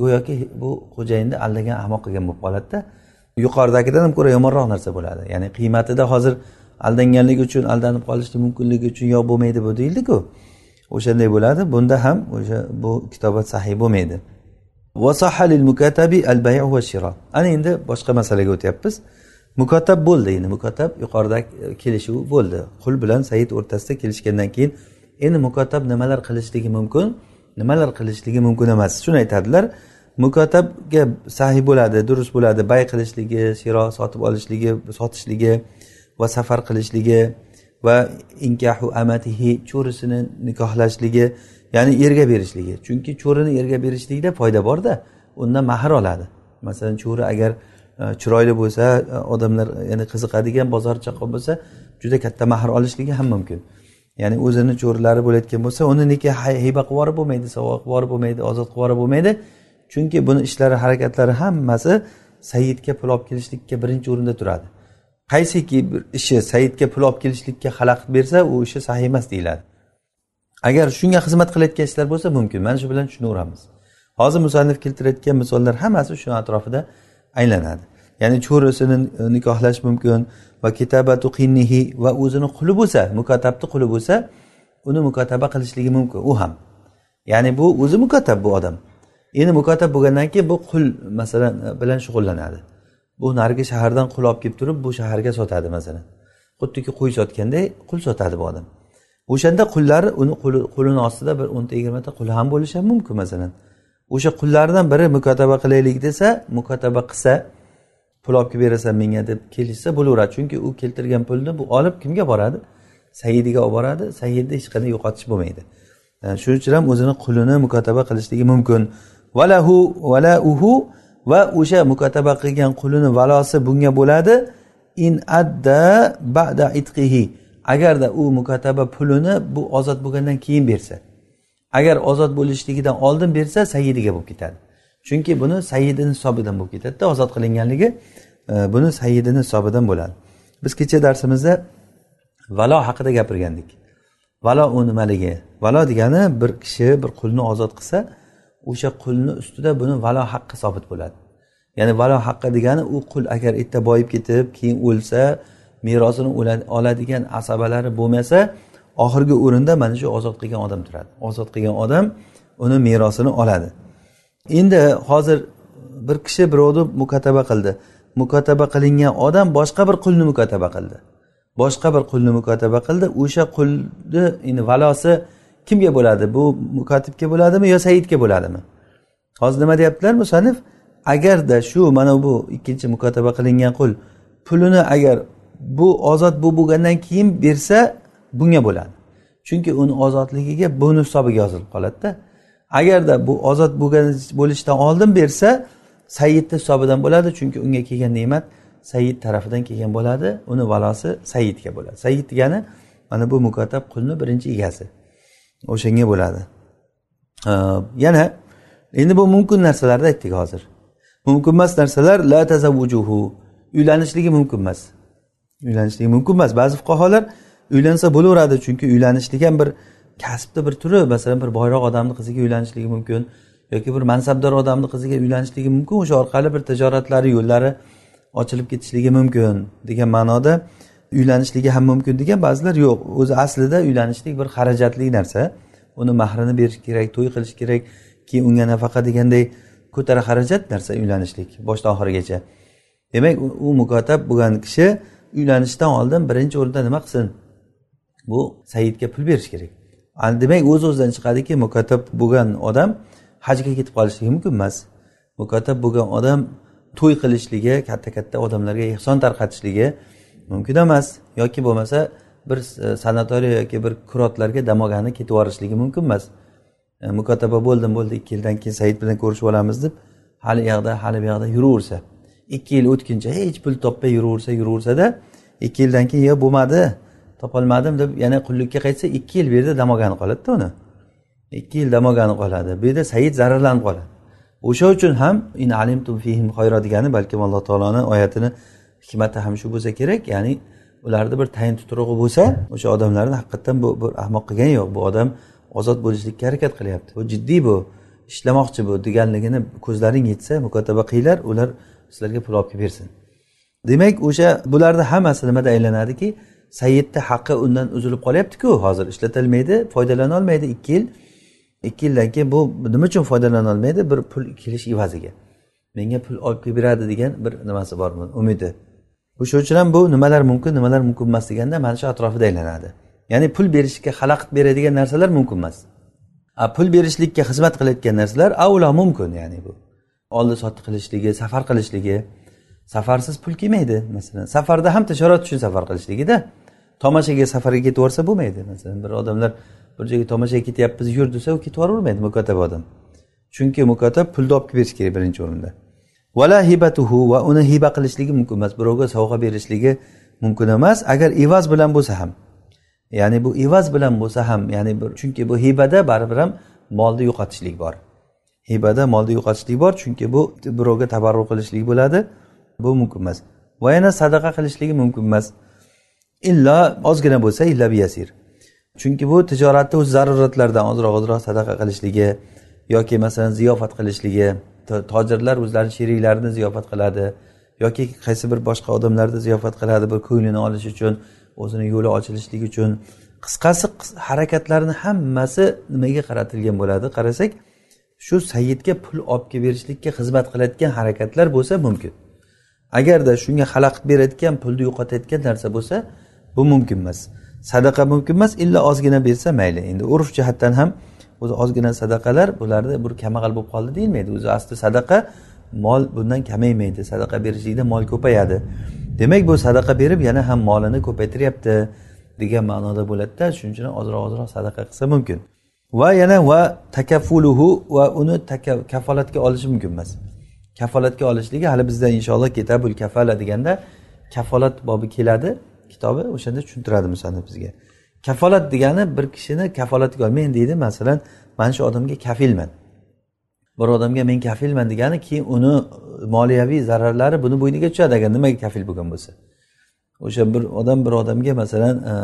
go'yoki bu xo'jayinni aldagan ahmoq qilgan bo'lib qoladida. Yuqoridagidan ham ko'ra yomonroq narsa bo'ladi. Ya'ni qiymatida hozir aldanganligi uchun aldanib qolishlik mumkinligi uchun yo'q bo'lmaydi bu deyildiku. O'shanday bo'ladi. Bunda ham o'sha bu kitobat sahiy bo'lmaydi. Ana endi boshqa masalaga o'tyapmiz. Mukotab bo'ldi endi mukotab yuqoridagi kelishuv bo'ldi. Qul bilan said o'rtasida kelishgandan keyin endi mukotab nimalar qilishligi mumkin? Nimalar qilishligi mumkin emas. Shuni aytadilar mukotabga sahiy bo'ladi durust bo'ladi bay qilishligi shiro sotib olishligi sotishligi va safar qilishligi va inkahu amatihi cho'risini nikohlashligi ya'ni erga berishligi. Chunki cho'rini erga berishlikda foyda borda undan mahr oladi. Masalan cho'ri agar Э, chiroyli bo'lsa e, odamlar ya'ni qiziqadigan bozor chaqqon bo'lsa juda katta mahr olishligi ham mumkin. Ya'ni o'zini cho'rilari bo'layotgan bo'lsa uni nikoh hiba qilib yuborib bo'lmaydi sovg'a qilib yuborib bo'lmaydi ozod qilib yuborib bo'lmaydi. Chunki buni ishlari harakatlari hammasi sayidga pul olib kelishlikka birinchi o'rinda turadi. Qaysiki bir ishi sayidga pul olib kelishlikka xalaqit bersa u ishi sahiy emas deyiladi. Agar shunga xizmat qilayotgan ishlar bo'lsa mumkin. Mana shu bilan tushunaveramiz hozir musannif keltirayotgan misollar hammasi shu atrofida aylanadi. Ya'ni cho'risini e, nikohlash mumkin va kitabatu qinnihi va o'zini quli bo'lsa mukatabni quli bo'lsa uni mukataba qilishligi mumkin u ham. Ya'ni bu o'zi mukatab bu odam. Endi mukotab bo'lgandan keyin bu qul masalan e, bilan shug'ullanadi. Bu narigi shahardan qul olib kelib turib bu shaharga sotadi masalan. Xuddiki qo'y sotganday qul sotadi bu odam. O'shanda qullari uni qo'lini ostida bir o'nta yigirmata quli ham bo'lishi ham mumkin masalan. O'sha qullardan biri mukotaba qilaylik desa mukotaba qilsa pul olib kelib berasan menga deb kelishsa bo'laveradi. Chunki u keltirgan pulni bu olib kimga boradi? Saidiga olib boradi. Sayidni hech qanday yo'qotish bo'lmaydi. E, shuning uchun ham o'zini qulini mukotaba qilishligi mumkin. Valahu vala uhu va o'sha mukotaba qilgan qulini valosi bunga bo'ladi. In adda ba'da itqihi. Agarda u mukotaba pulini bu ozod bo'lgandan keyin bersa. Agar ozod bo'lishligidan oldin bersa sayidiga bo'lib ketadi. Chunki buni sayidini hisobidan bo'lib ketadida ozod qilinganligi e, buni sayidini hisobidan bo'ladi. Biz kecha darsimizda valo haqida gapirgandik. Valo u nimaligi? Valo degani bir kishi bir qulni ozod qilsa o'sha qulni ustida buni valo haqqi sobit bo'ladi. Ya'ni valo haqqi degani u qul agar erta boyib ketib keyin o'lsa merosini oladigan asabalari bo'lmasa oxirgi o'rinda mana shu ozod qilgan odam turadi. Ozod qilgan odam uni merosini oladi. Endi hozir bir kishi birovni mukotaba qildi. Mukotaba qilingan odam boshqa bir qulni mukotaba qildi. Boshqa bir qulni mukotaba qildi. O'sha qulni endi valosi kimga bo'ladi? Bu mukotibga bo'ladimi yo saidga bo'ladimi? Hozir nima deyaptilar musanif? Agarda shu mana bu ikkinchi mukotaba qilingan qul pulini agar bu ozod bo'lib bo'lgandan keyin bersa bunga bo'ladi. Chunki uni ozodligiga buni hisobiga yozilib qoladida. Agarda bu ozod bo'lgan bo'lishdan oldin bersa sayidni hisobidan bo'ladi chunki unga kelgan ne'mat sayid tarafidan kelgan bo'ladi. Uni valosi sayidga bo'ladi. Sayid degani mana bu mukotab qulni birinchi egasi. O'shanga bo'ladi. Yana endi bu mumkin narsalarni aytdik hozir. Mumkin emas narsalar la tazavvujuhu uylanishligi mumkin emas. Uylanishligi mumkin emas. Ba'zi fuqarolar uylansa bo'laveradi chunki uylanishlik ham bir kasbni bir turi. Masalan bir boyroq odamni qiziga uylanishligi mumkin yoki bir mansabdor odamni qiziga uylanishligi mumkin o'sha orqali bir tijoratlari yo'llari ochilib ketishligi mumkin degan ma'noda uylanishligi ham mumkin degan ba'zilar yo'q. O'zi aslida uylanishlik bir xarajatli narsa. Uni mahrini berish kerak to'y qilish kerak keyin unga nafaqa deganday ko'tara xarajat narsa uylanishlik boshdan oxirigacha. Demak u mukotab bo'lgan kishi uylanishdan oldin birinchi o'rinda nima qilsin? Bu saidga pul berish kerak. Demak o'z o'zidan chiqadiki mukotab bo'lgan odam hajga ketib qolishligi mumkin emas. Mukotab bo'lgan odam to'y qilishligi katta katta odamlarga ehson tarqatishligi mumkin emas. Yoki bo'lmasa bir e, sanatoriya yoki bir kurortlarga dam olgani ketib yuborishligi mumkin emas. E, Mukotaba bo'ldim bo'ldi ikki yildan keyin said bilan ko'rishib olamiz deb hali u yoqda hali bu yoqda yuraversa. Ikki yil o'tguncha hech pul topmay yuraversa yuraversada ikki yildan keyin yo bo'lmadi. Topolmadim deb yana qullikka qaytsa ikki yil bu yerda dam olgani qoladida uni. Ikki yil dam olgani qoladi. Bu yerda said zararlanib qoladi. O'sha uchun ham in alimtum fihim xoyro degani balkim alloh taoloni oyatini hikmati ham shu bo'lsa kerak. Ya'ni ularni bir tayin tuturug'i bo'lsa o'sha odamlarni haqiqatdan bu bir ahmoq qilgani yo'q. Bu odam ozod bo'lishlikka harakat qilyapti. Bu jiddiy bu ishlamoqchi bu deganligini ko'zlaring yetsa mukotaba qilinglar ular sizlarga pul olib kelib bersin. Demak o'sha bularni hammasi nimada aylanadiki sayyidni haqqi undan uzilib qolyaptiku. Hozir ishlatilmaydi foydalanolmaydi ikki yil. Ikki yildan keyin bu nima uchun foydalana olmaydi? Bir pul kelish evaziga. Menga pul olib kelib beradi degan bir nimasi bor umidi. O'sha uchun ham bu nimalar mumkin nimalar mumkin emas deganda mana shu atrofida aylanadi. Ya'ni pul berishga xalaqit beradigan narsalar mumkin emas. A pul berishlikka xizmat qilayotgan narsalar avlo mumkin ya'ni bu. Oldi sotdi qilishligi safar qilishligi safarsiz pul kelmaydi masalan. Safarda ham tijorat uchun safar qilishligida tomoshaga safarga ketib yuborsa bo'lmaydi masalan. Bir odamlar bir joyga tomoshaga ketyapmiz yur desa u ketib yuboravermaydi mukotab odam. Chunki mukotab pulni olib kelib berish kerak birinchi o'rinda. Vala hibatuhu va uni hiba qilishligi mumkin emas birovga sovg'a berishligi mumkin emas agar evaz bilan bo'lsa ham. Ya'ni bu evaz bilan bo'lsa ham ya'ni chunki bu hibada baribir ham molni yo'qotishlik bor. Hibada molni yo'qotishlik bor chunki bu birovga tabarruk qilishlik bo'ladi. Bu mumkin emas. Va yana sadaqa qilishligi mumkin emas. Illo ozgina bo'lsa illa biyasir. Chunki bu tijoratni o'z zaruratlardan ozroq ozroq sadaqa qilishligi yoki masalan ziyofat qilishligi tojirlar o'zlarini sheriklarini ziyofat qiladi yoki qaysi bir boshqa odamlarni ziyofat qiladi bir ko'nglini olish uchun o'zini yo'li ochilishligi uchun. Qisqasi harakatlarni hammasi nimaga qaratilgan bo'ladi? Qarasak shu sayyidga pul olib kelib berishlikka xizmat qilayotgan harakatlar bo'lsa mumkin. Agarda shunga xalaqit berayotgan pulni yo'qotayotgan narsa bo'lsa bu mumkin emas. Sadaqa mumkin emas illo ozgina bersa mayli. Endi urf jihatdan ham o'zi ozgina sadaqalar bularni bir kambag'al bo'lib qoldi deyilmaydi. O'zi asli sadaqa mol bundan kamaymaydi. Sadaqa berishlikda mol ko'payadi. Demak bu sadaqa berib yana ham molini ko'paytiryapti degan ma'noda bo'ladida shuning uchun ozroq ozroq sadaqa qilsa mumkin. Va yana va takaffuluhu va uni kafolatga olishi mumkin emas. Kafolatga olishligi hali bizda inshaalloh kitabul kafala deganda kafolat bobi keladi. Kitobi o'shanda tushuntiradi musannif bizga. Kafolat degani bir kishini kafolatiga men deydi masalan mana shu odamga kafilman. Bir odamga men kafilman degani keyin uni e, moliyaviy zararlari buni bo'yniga tushadi agar nimaga kafil bo'lgan bo'lsa. O'sha bir odam bir odamga masalan e,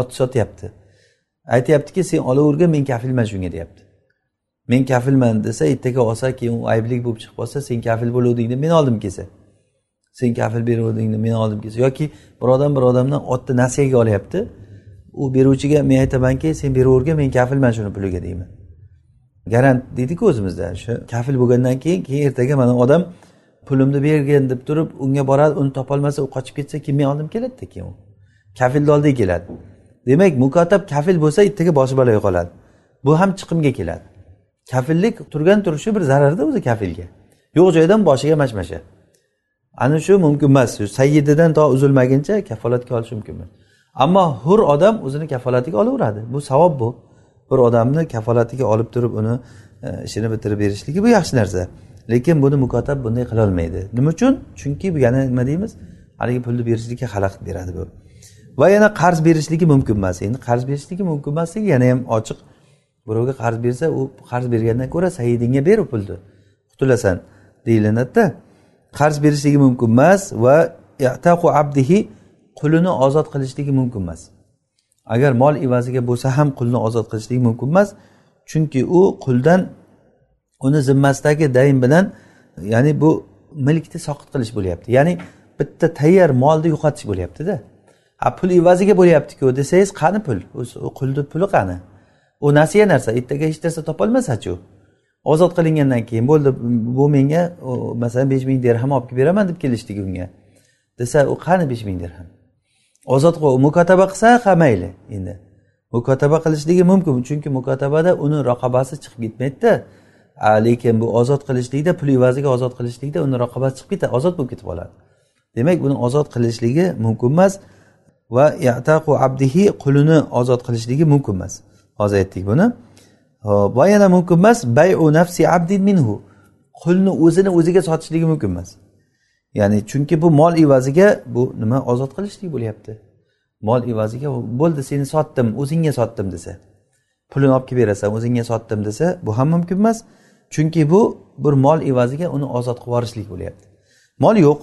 ot sotyapti. Aytyaptiki sen olavergin men kafilman shunga deyapti. Men kafilman desa ertaga olsa keyin u ayblik bo'lib chiqib qolsa sen kafil bo'luvdingni men oldim kelsa. Sen kafil beruvdingni men oldim kelsa. Yoki bir odam bir odamdan otni nasiyaga olyapti. U beruvchiga men aytamanki sen beravergin men kafilman shuni puliga deyman. Garant deydiku o'zimizda shu kafil bo'lgandan keyin keyin ertaga mana odam pulimni bergin deb turib unga boradi uni topolmasa u qochib ketsa keyin men oldim keladida keyin u. Kafilni oldiga keladi. Demak mukotab kafil bo'lsa ertaga boshi baloga qoladi. Bu ham chiqimga keladi. Kafillik turgan turishi bir zararda o'zi kafilga. Yo'q joydan boshiga mashmasha. Ana shu mumkin emas. Sayyididan to uzilmaguncha kafolatga olish mumkin emas. Ammo hur odam o'zini kafolatiga olaveradi. Bu savob bu. Bir odamni kafolatiga olib turib uni e, ishini bitirib berishligi bu yaxshi narsa. Lekin buni mukotab bunday qilolmaydi nima uchun? Chunki bu yana nima deymiz? Haligi pulni berishlikka xalaqit beradi bu. Va yana qarz berishligi mumkin emas. Endi qarz berishligi mumkin emasligi yana ham ochiq birovga qarz bersa u qarz bergandan ko'ra saidingga ber u pulni. Qutulasan deyilinadida qarz berishligi mumkin emas va abdihi qulini ozod qilishligi mumkin emas. Agar mol evaziga bo'lsa ham qulni ozod qilishligi mumkin emas chunki u quldan uni zimmasidagi dayn bilan ya'ni bu milkni soqit qilish bo'lyapti. Ya'ni bitta tayyor molni yo'qotish bo'lyaptida. A pul evaziga bo'lyaptiku desangiz qani pul? O'zi qulni puli qani? U nasiya narsa ertaga hech narsa topolmasachu ozod qilingandan keyin bo'ldi bu menga masalan besh ming dirham olib kelib beraman deb kelishdik unga. Desa u qani besh ming dirham? Ozod mukotaba qilsa ha mayli endi. Mukotaba qilishligi mumkin chunki mukotabada uni raqobasi chiqib ketmaydida. Lekin bu ozod qilishlikda pul evaziga ozod qilishlikda uni raqobasi chiqib ketadi ozod bo'lib ketib qoladi demak buni ozod qilishligi mumkin emas va yataqu abdihi qulini ozod qilishligi mumkin emas. Hozir aytdik buni. Va yana mumkin emas bayu nafsi abdin minhu. Qulni o'zini o'ziga sotishligi mumkin emas. Ya'ni chunki bu mol evaziga bu nima ozod qilishlik bo'lyapti. Mol evaziga bo'ldi seni sotdim o'zingga sotdim desa pulini olib kelib berasan o'zingga sotdim desa bu ham mumkin emas. Chunki bu bir mol evaziga uni ozod qilib yuborishlik bo'lyapti. Mol yo'q.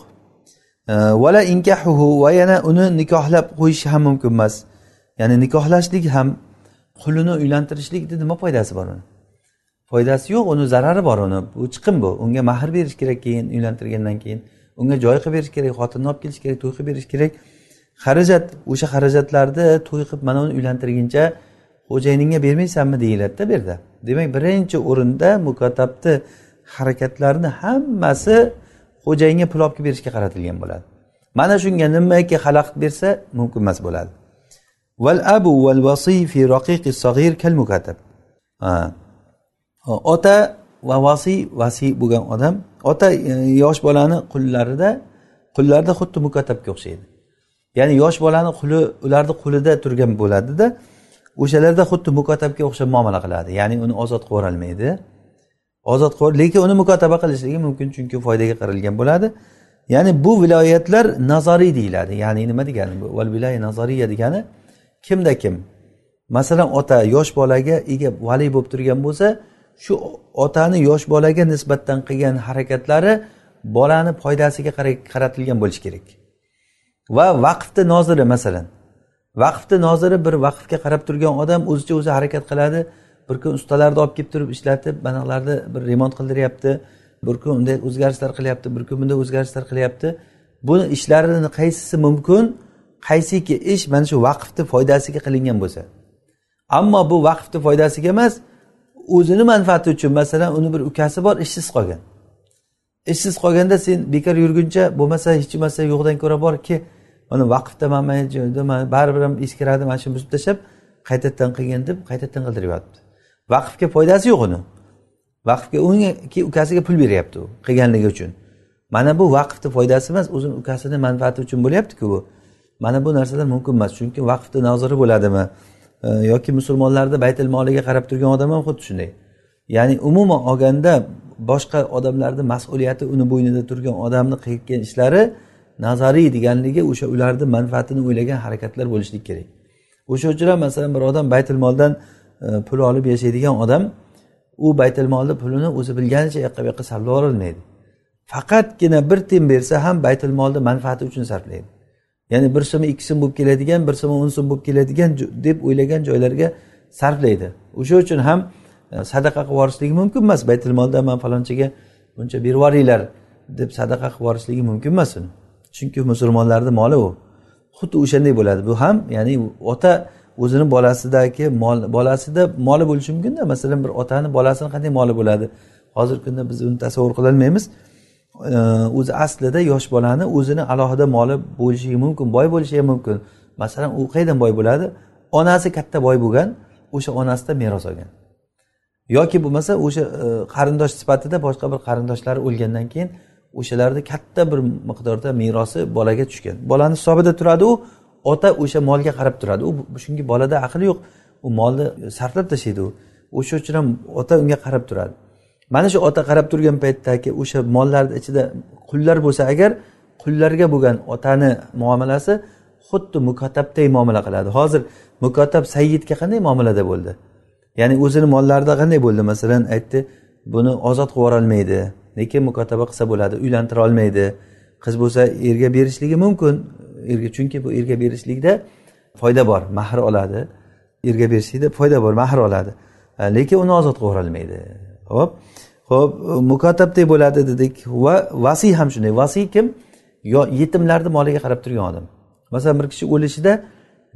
Vala inkahuhu va yana uni nikohlab qo'yish ham mumkin emas. Ya'ni nikohlashlik ham qulini uylantirishlikni nima foydasi bor uni? Foydasi yo'q uni zarari bor uni. Bu chiqim bu. Unga mahr berish kerak keyin uylantirgandan keyin. Unga joy qilib berish kerak xotinni olib kelish kerak to'y qilib berish kerak. Xarajat o'sha xarajatlarni to'y qilib mana uni uylantirguncha xo'jayiningga bermaysanmi deyiladida bu yerda. Demak birinchi o'rinda mukotabni harakatlarini hammasi xo'jayinga pul olib kelib berishga qaratilgan bo'ladi. Mana shunga nimaki xalaqit bersa mumkin emas bo'ladi. Val abu val vasiy fi raqiqi sag'ir kal mukatab. Ota va vasiy vasiy bo'lgan odam ota e, yosh bolani qullarida qullarida xuddi mukatabga o'xshaydi. Ya'ni yosh bolani quli ularni qo'lida turgan bo'ladida o'shalarda xuddi mukotabga o'xshab muomala qiladi. Ya'ni uni ozod qilib yuborolmaydi ozod qilib lekin uni mukotaba qilishligi mumkin chunki foydaga qaralgan bo'ladi. Ya'ni bu viloyatlar nazariy deyiladi. Ya'ni nima degani bu? Val viloya nazariya degani kimda kim? Masalan ota yosh bolaga ega vali bo'lib turgan bo'lsa shu otani yosh bolaga nisbatan qilgan harakatlari bolani foydasiga qaratilgan bo'lishi kerak. Va vaqfni noziri masalan. Vaqfni noziri bir vaqfga qarab turgan odam o'zicha o'zi harakat qiladi. Bir kun ustalarni olib kelib turib ishlatib manalarni bir remont qildiryapti. Bir kun unday o'zgarishlar qilyapti bir kun bunday o'zgarishlar qilyapti. Buni ishlarini qaysisi mumkin? Qaysiki ish mana shu vaqfni foydasiga qilingan bo'lsa. Ammo bu vaqfni foydasiga emas o'zini manfaati uchun masalan uni bir ukasi bor ishsiz qolgan. Ishsiz qolganda sen bekor yurguncha bo'lmasa hech bo'lmasa yo'qdan ko'ra borki mana vaqfda man baribir ham eskiradi mana shuni buzib tashlab qaytadan qilgin deb qaytadan qildiryapti. Vaqfga foydasi yo'q uni. Vaqfga unga ukasiga pul beryapti u qilganligi uchun. Mana bu vaqfni foydasi emas o'zini ukasini manfaati uchun bo'lyaptiku bu. Mana bu narsalar mumkin emas chunki vaqfni noziri bo'ladimi? Yoki musulmonlarni baytil moliga qarab turgan odam ham xuddi shunday. Ya'ni umuman olganda boshqa odamlarni mas'uliyati uni bo'ynida turgan odamni qilayotgan ishlari nazariy deganligi o'sha ularni manfaatini o'ylagan harakatlar bo'lishligi kerak. O'sha uchun ham masalan bir odam baytil moldan e, pul olib yashaydigan odam u baytil molni pulini o'zi bilganicha yoqqa bu yoqqa sarflab yuborolmaydi faqatgina bir tiyin bersa ham baytil molni manfaati uchun sarflaydi. Ya'ni bir so'm ikki so'm bo'lib keladigan bir so'm o'n so'm bo'lib keladigan deb o'ylagan joylarga sarflaydi. O'sha uchun ham e, sadaqa qilib yuborishligi mumkin emas. Baytul molda man falonchaga buncha berib yuboringlar deb sadaqa qilib yuborishligi mumkin emas uni. Chunki musulmonlarni moli u. Xuddi o'shanday bo'ladi. Bu ham ya'ni ota o'zini bolasidagi mol bolasida moli bo'lishi mumkinda. Masalan bir otani bolasini qanday moli bo'ladi? Hozirgi kunda biz uni tasavvur qilolmaymiz. O'zi aslida yosh bolani o'zini alohida moli bo'lishi mumkin boy bo'lishi ham mumkin. Masalan u qayerdan boy bo'ladi? Onasi katta boy bo'lgan o'sha onasidan meros olgan. Yoki bo'lmasa o'sha e, qarindosh sifatida boshqa bir qarindoshlari o'lgandan keyin o'shalarni katta bir miqdorda merosi bolaga tushgan. Bolani hisobida turadi u ota o'sha molga qarab turadi. U chunki bolada aqli yo'q. U molni sarflab tashlaydi u. O'sha uchun ham ota unga qarab turadi. Mana shu ota qarab turgan paytdagi o'sha mollarni ichida qullar bo'lsa agar qullarga bo'lgan otani muomalasi xuddi mukotabday muomala qiladi. Hozir mukotab sayyidga qanday muomalada bo'ldi? Ya'ni o'zini mollarida qanday bo'ldi? Masalan aytdi buni ozod qilib yuborolmaydi lekin mukotaba qilsa bo'ladi uylantira olmaydi. Qiz bo'lsa erga berishligi mumkin. Erga chunki bu erga berishlikda foyda bor mahr oladi. Erga berishlikda foyda bor mahr oladi. Lekin uni ozod qilib yuborolmaydi. Ho'p ho'p mukotabdek bo'ladi dedik. Va vasiy ham shunday. Vasiy kim? Yo yetimlarni moliga qarab turgan odam. Masalan bir kishi o'lishida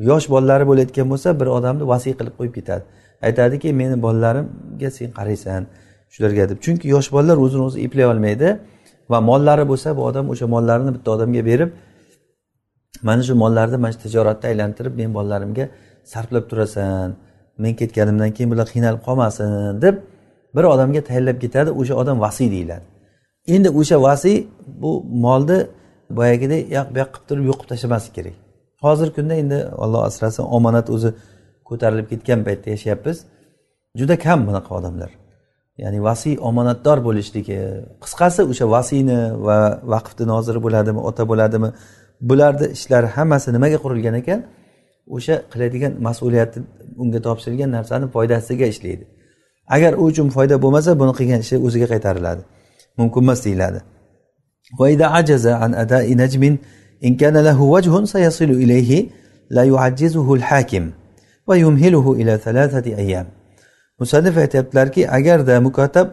yosh bolalari bo'layotgan bo'lsa bir odamni vasiy qilib qo'yib ketadi. Aytadiki meni bolalarimga sen qaraysan shularga deb. Chunki yosh bolalar o'zini o'zi eplay olmaydi va mollari bo'lsa bu odam o'sha mollarini bitta odamga berib mana shu mollarni mana shu tijoratda aylantirib men bolalarimga sarflab turasan men ketganimdan keyin bular qiynalib qolmasin deb bir odamga tayinlab ketadi o'sha odam vasiy deyiladi. Endi o'sha vasiy bu molni boyagidek yoq bu yoq qilib turib yo'q qilib tashlamaslik kerak. Hozirgi kunda endi olloh asrasin omonat o'zi ko'tarilib ketgan paytda yashayapmiz. Juda kam bunaqa odamlar. Ya'ni vasiy omonatdor bo'lishligi qisqasi o'sha vasiyni va vaqfni noziri bo'ladimi ota bo'ladimi bularni ishlari hammasi nimaga qurilgan ekan? O'sha qiladigan mas'uliyati unga topshirilgan narsani foydasiga ishlaydi. Agar u uchun foyda bo'lmasa buni qilgan ishi o'ziga qaytariladi. Mumkin emas deyiladi. Musannif aytyaptilarki agarda mukotab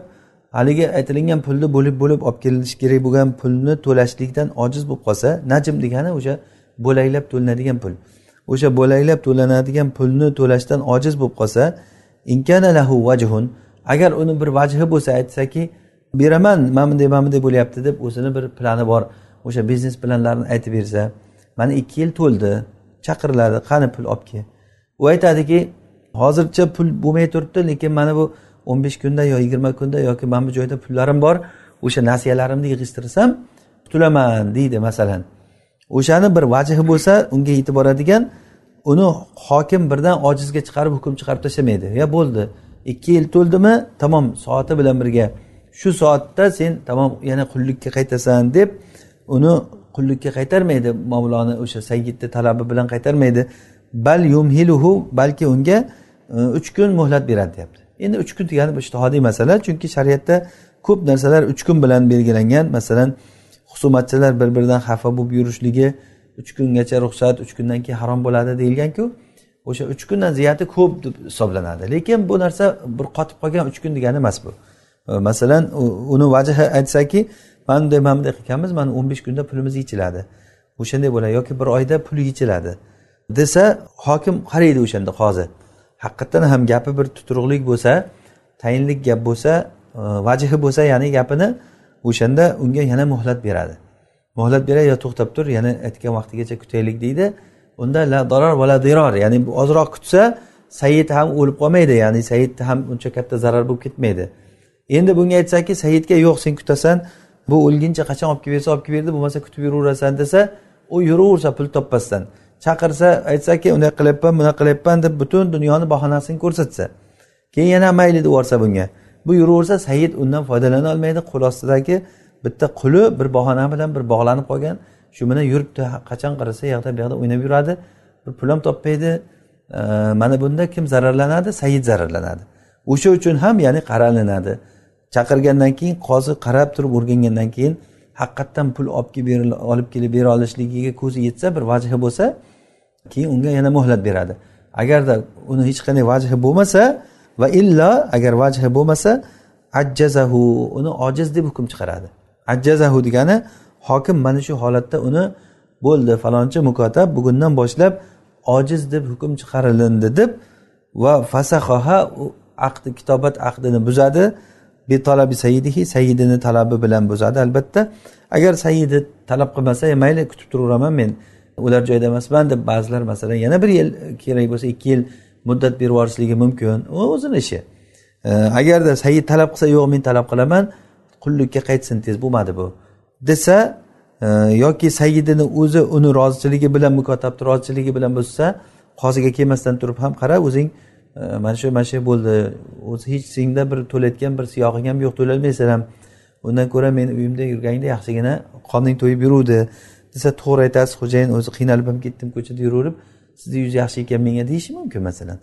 haligi aytilingan pulni bo'lib bo'lib olib kelinishi kerak bo'lgan pulni to'lashlikdan ojiz bo'lib qolsa najm degani o'sha bo'laklab to'lanadigan pul. O'sha bo'laklab to'lanadigan pulni to'lashdan ojiz bo'lib qolsa inkana lahu vajhun agar uni bir vajhi bo'lsa aytsaki beraman mana bunday mana bunday bo'lyapti deb o'zini bir plani bor. O'sha biznes planlarini aytib bersa mana ikki yil to'ldi chaqiriladi qani pul olib kel u aytadiki hozircha pul bo'lmay turibdi lekin mana bu o'n besh kunda yo yigirma kunda yoki mana bu joyda pullarim bor o'sha nasiyalarimni yig'ishtirsam qutulaman deydi masalan. O'shani bir vajhi bo'lsa unga yetib boradigan uni hokim birdan ojizga chiqarib hukm chiqarib tashlamaydi. Ya bo'ldi ikki yil to'ldimi tamom soati bilan birga. Shu soatda sen tamom yana qullikka qaytasan deb uni qullikka qaytarmaydi. Mavloni o'sha sayyidni talabi bilan qaytarmaydi. Bal yumhiluhu balki unga e, uch kun muhlat beradi deyapti. Endi uch kun degani bu ishtihodiy masala chunki shariatda ko'p narsalar uch kun bilan belgilangan. Masalan husumatchilar bir biridan xafa bo'lib yurishligi uch kungacha ruxsat uch kundan keyin harom bo'ladi deyilganku o'sha uch kundan ziyodi ko'p deb hisoblanadi. Lekin bu narsa bir qotib qolgan uch kun degani emas bu. Masalan uni vajhi aytsaki mana bunday mana bunday qilganmiz mana o'n besh kunda pulimiz yechiladi. O'shanday bo'ladi. Yoki bir oyda pul yechiladi desa hokim qaraydi o'shanda qozi haqiqatdan ham gapi bir tuturuqlik bo'lsa tayinlik gap bo'lsa e, vajhi bo'lsa ya'ni gapini o'shanda unga yana muhlat beradi. Muhlat beray yo to'xtab tur yana aytgan vaqtigacha kutaylik deydi. Unda la darar va la diror ya'ni ozroq kutsa sayid ham o'lib qolmaydi ya'ni sayidni ham uncha katta zarar bo'lib ketmaydi. Endi bunga aytsaki sayidga yo'q sen kutasan bu o'lguncha qachon olib kelib bersa olib kelib berdi bo'lmasa kutib yuraverasan desa u yuraversa pul topmasdan. Chaqirsa aytsaki unday qilyapman bunaqa qilyapman deb butun dunyoni bahonasini ko'rsatsa. Keyin yana mayli deb yuborsa bunga. Bu yuraversa sayid undan foydalana olmaydi qo'l ostidagi bitta quli bir bahona bilan bir bog'lanib qolgan. Shu bilan yuribdi. Qachon qarasa u yoqda bu yoqda o'ynab yuradi. Bir pul ham topmaydi mana bunda kim zararlanadi? Sayid zararlanadi. O'sha uchun ham ya'ni qaralinadi. Chaqirgandan keyin qozi qarab turib o'rgangandan keyin haqiqatdan pul olib kelib olib kelib bera olishligiga ko'zi yetsa bir vajhi bo'lsa keyin unga yana muhlat beradi. Agarda uni hech qanday vajhi bo'lmasa va illo agar vajhi bo'lmasa ajjazahu uni ojiz deb hukm chiqaradi. Ajjazahu degani hokim mana shu holatda uni bo'ldi falonchi mukotab bugundan boshlab ojiz deb hukm chiqarilindi deb va fasahoha aqdi kitobat aqdini buzadi. Betalabi sayidihi sayidini talabi bilan buzadi albatta. Agar sayidi talab qilmasa e, mayli kutib turaveraman men. Ular joyida emasman deb ba'zilar masalan yana bir yil kerak bo'lsa ikki yil muddat berib yuborishligi mumkin. U o'zini ishi. E, agarda sayid talab qilsa yo'q men talab qilaman. Qullikka qaytsin tez bo'lmadi bu. Desa e, yoki sayidini o'zi uni rozichiligi bilan mukotabni rozichiligi bilan buzsa qoziga kelmasdan turib ham qara o'zing e, mana shu mana shu bo'ldi. O'zi hech senda bir to'layotgan bir siyog'ing ham yo'q to'lolmaysan ham. Undan ko'ra men uyimda yurganingda yaxshigina qoning to'yib yuruvdi. Desa to'g'ri aytasiz xo'jayin o'zi qiynalib ham ketdim ko'chada yuraverib sizni yuzi yaxshi ekan menga deyishi mumkin masalan.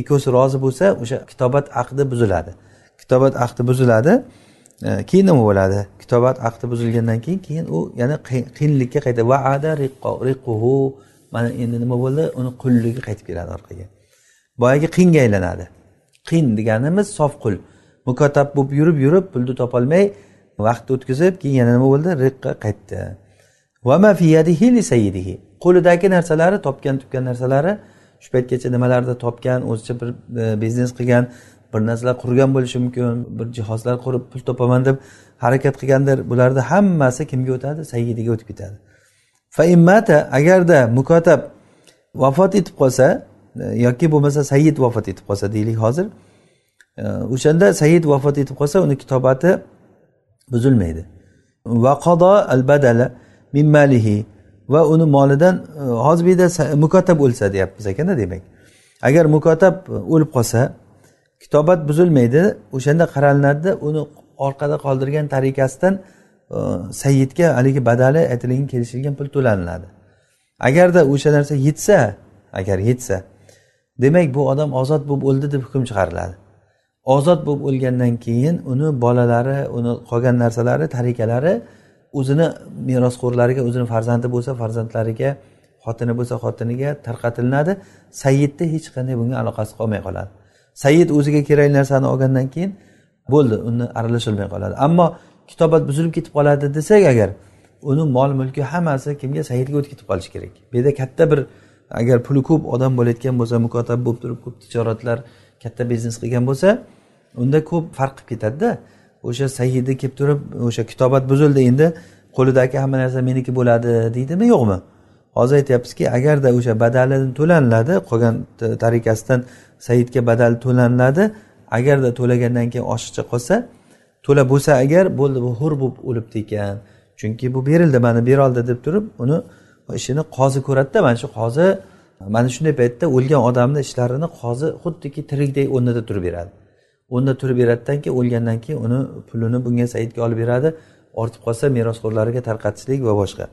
Ikkovsi rozi bo'lsa o'sha kitobat aqdi buziladi. Kitobat aqdi buziladi. E, keyin nima bo'ladi? Kitobat aqdi buzilgandan keyin keyin u yana qiyinlikka qaytadi vaada riquhu mana endi nima bo'ldi? Uni qulligi qaytib keladi orqaga. Boyagi qinga aylanadi. Qin deganimiz sof qul. Mukotab bo'lib yurib yurib pulni topolmay vaqt o'tkazib keyin yana nima bo'ldi? Riqqa qaytdi. Qo'lidagi narsalari topgan tupgan narsalari shu paytgacha nimalarni topgan o'zicha bir e, biznes qilgan bir narsalar qurgan bo'lishi mumkin bir jihozlar qurib pul topaman deb harakat qilgandir. Bularni hammasi kimga o'tadi? Sayyidiga o'tib ketadi. Faimmata agarda mukotab vafot etib qolsa e, yoki bo'lmasa sayyid vafot etib qolsa deylik hozir e, o'shanda sayyid vafot etib qolsa uni kitobati buzilmaydi. Va qodo al badala min malihi va uni molidan e, hozir bu yerda mukotab o'lsa deyapmiz ekanda demak. Agar mukotab o'lib qolsa kitobat buzilmaydi. O'shanda qaralinadida uni orqada qoldirgan tariqasidan e, sayyidga haligi badali aytilgan kelishilgan pul to'laniladi. Agarda o'sha narsa yetsa agar yetsa demak bu odam ozod bo'lib o'ldi deb hukm chiqariladi. Ozod bo'lib o'lgandan keyin uni bolalari uni qolgan narsalari tarikalari o'zini merosxo'rlariga o'zini farzandi bo'lsa farzandlariga xotini bo'lsa xotiniga tarqatilinadi sayyidni hech qanday bunga aloqasi qolmay qoladi. Sayyid o'ziga kerakli narsani olgandan keyin bo'ldi uni aralashilmay qoladi. Ammo kitobat buzilib ketib qoladi desak agar uni mol mulki hammasi kimga? Sayyidga o'tib ketib qolishi kerak. Bu yerda katta bir agar puli ko'p odam bo'layotgan bo'lsa mukotab bo'lib turib ko'p tijoratlar katta biznes qilgan bo'lsa unda ko'p farq qilib ketadida. O'sha saidi kelib turib o'sha kitobat buzildi endi qo'lidagi hamma narsa meniki bo'ladi deydimi yo'qmi? Hozir aytyapmizki agarda o'sha badalini to'laniladi qolgan tariqasidan saidga badal to'laniladi agarda to'lagandan keyin oshiqcha qolsa to'la bo'lsa agar bo'ldi bu hur bo'lib o'libdi ekan. Chunki bu berildi mana beroldi deb turib uni ishini qozi ko'radida. Mana shu qozi mana shunday paytda o'lgan odamni ishlarini qozi xuddiki tirikdek o'rnida turib beradi o'rnida turib beradidan keyin o'lgandan keyin uni pulini bunga saidga olib beradi. Ortib qolsa merosxo'rlariga tarqatishlik va boshqa.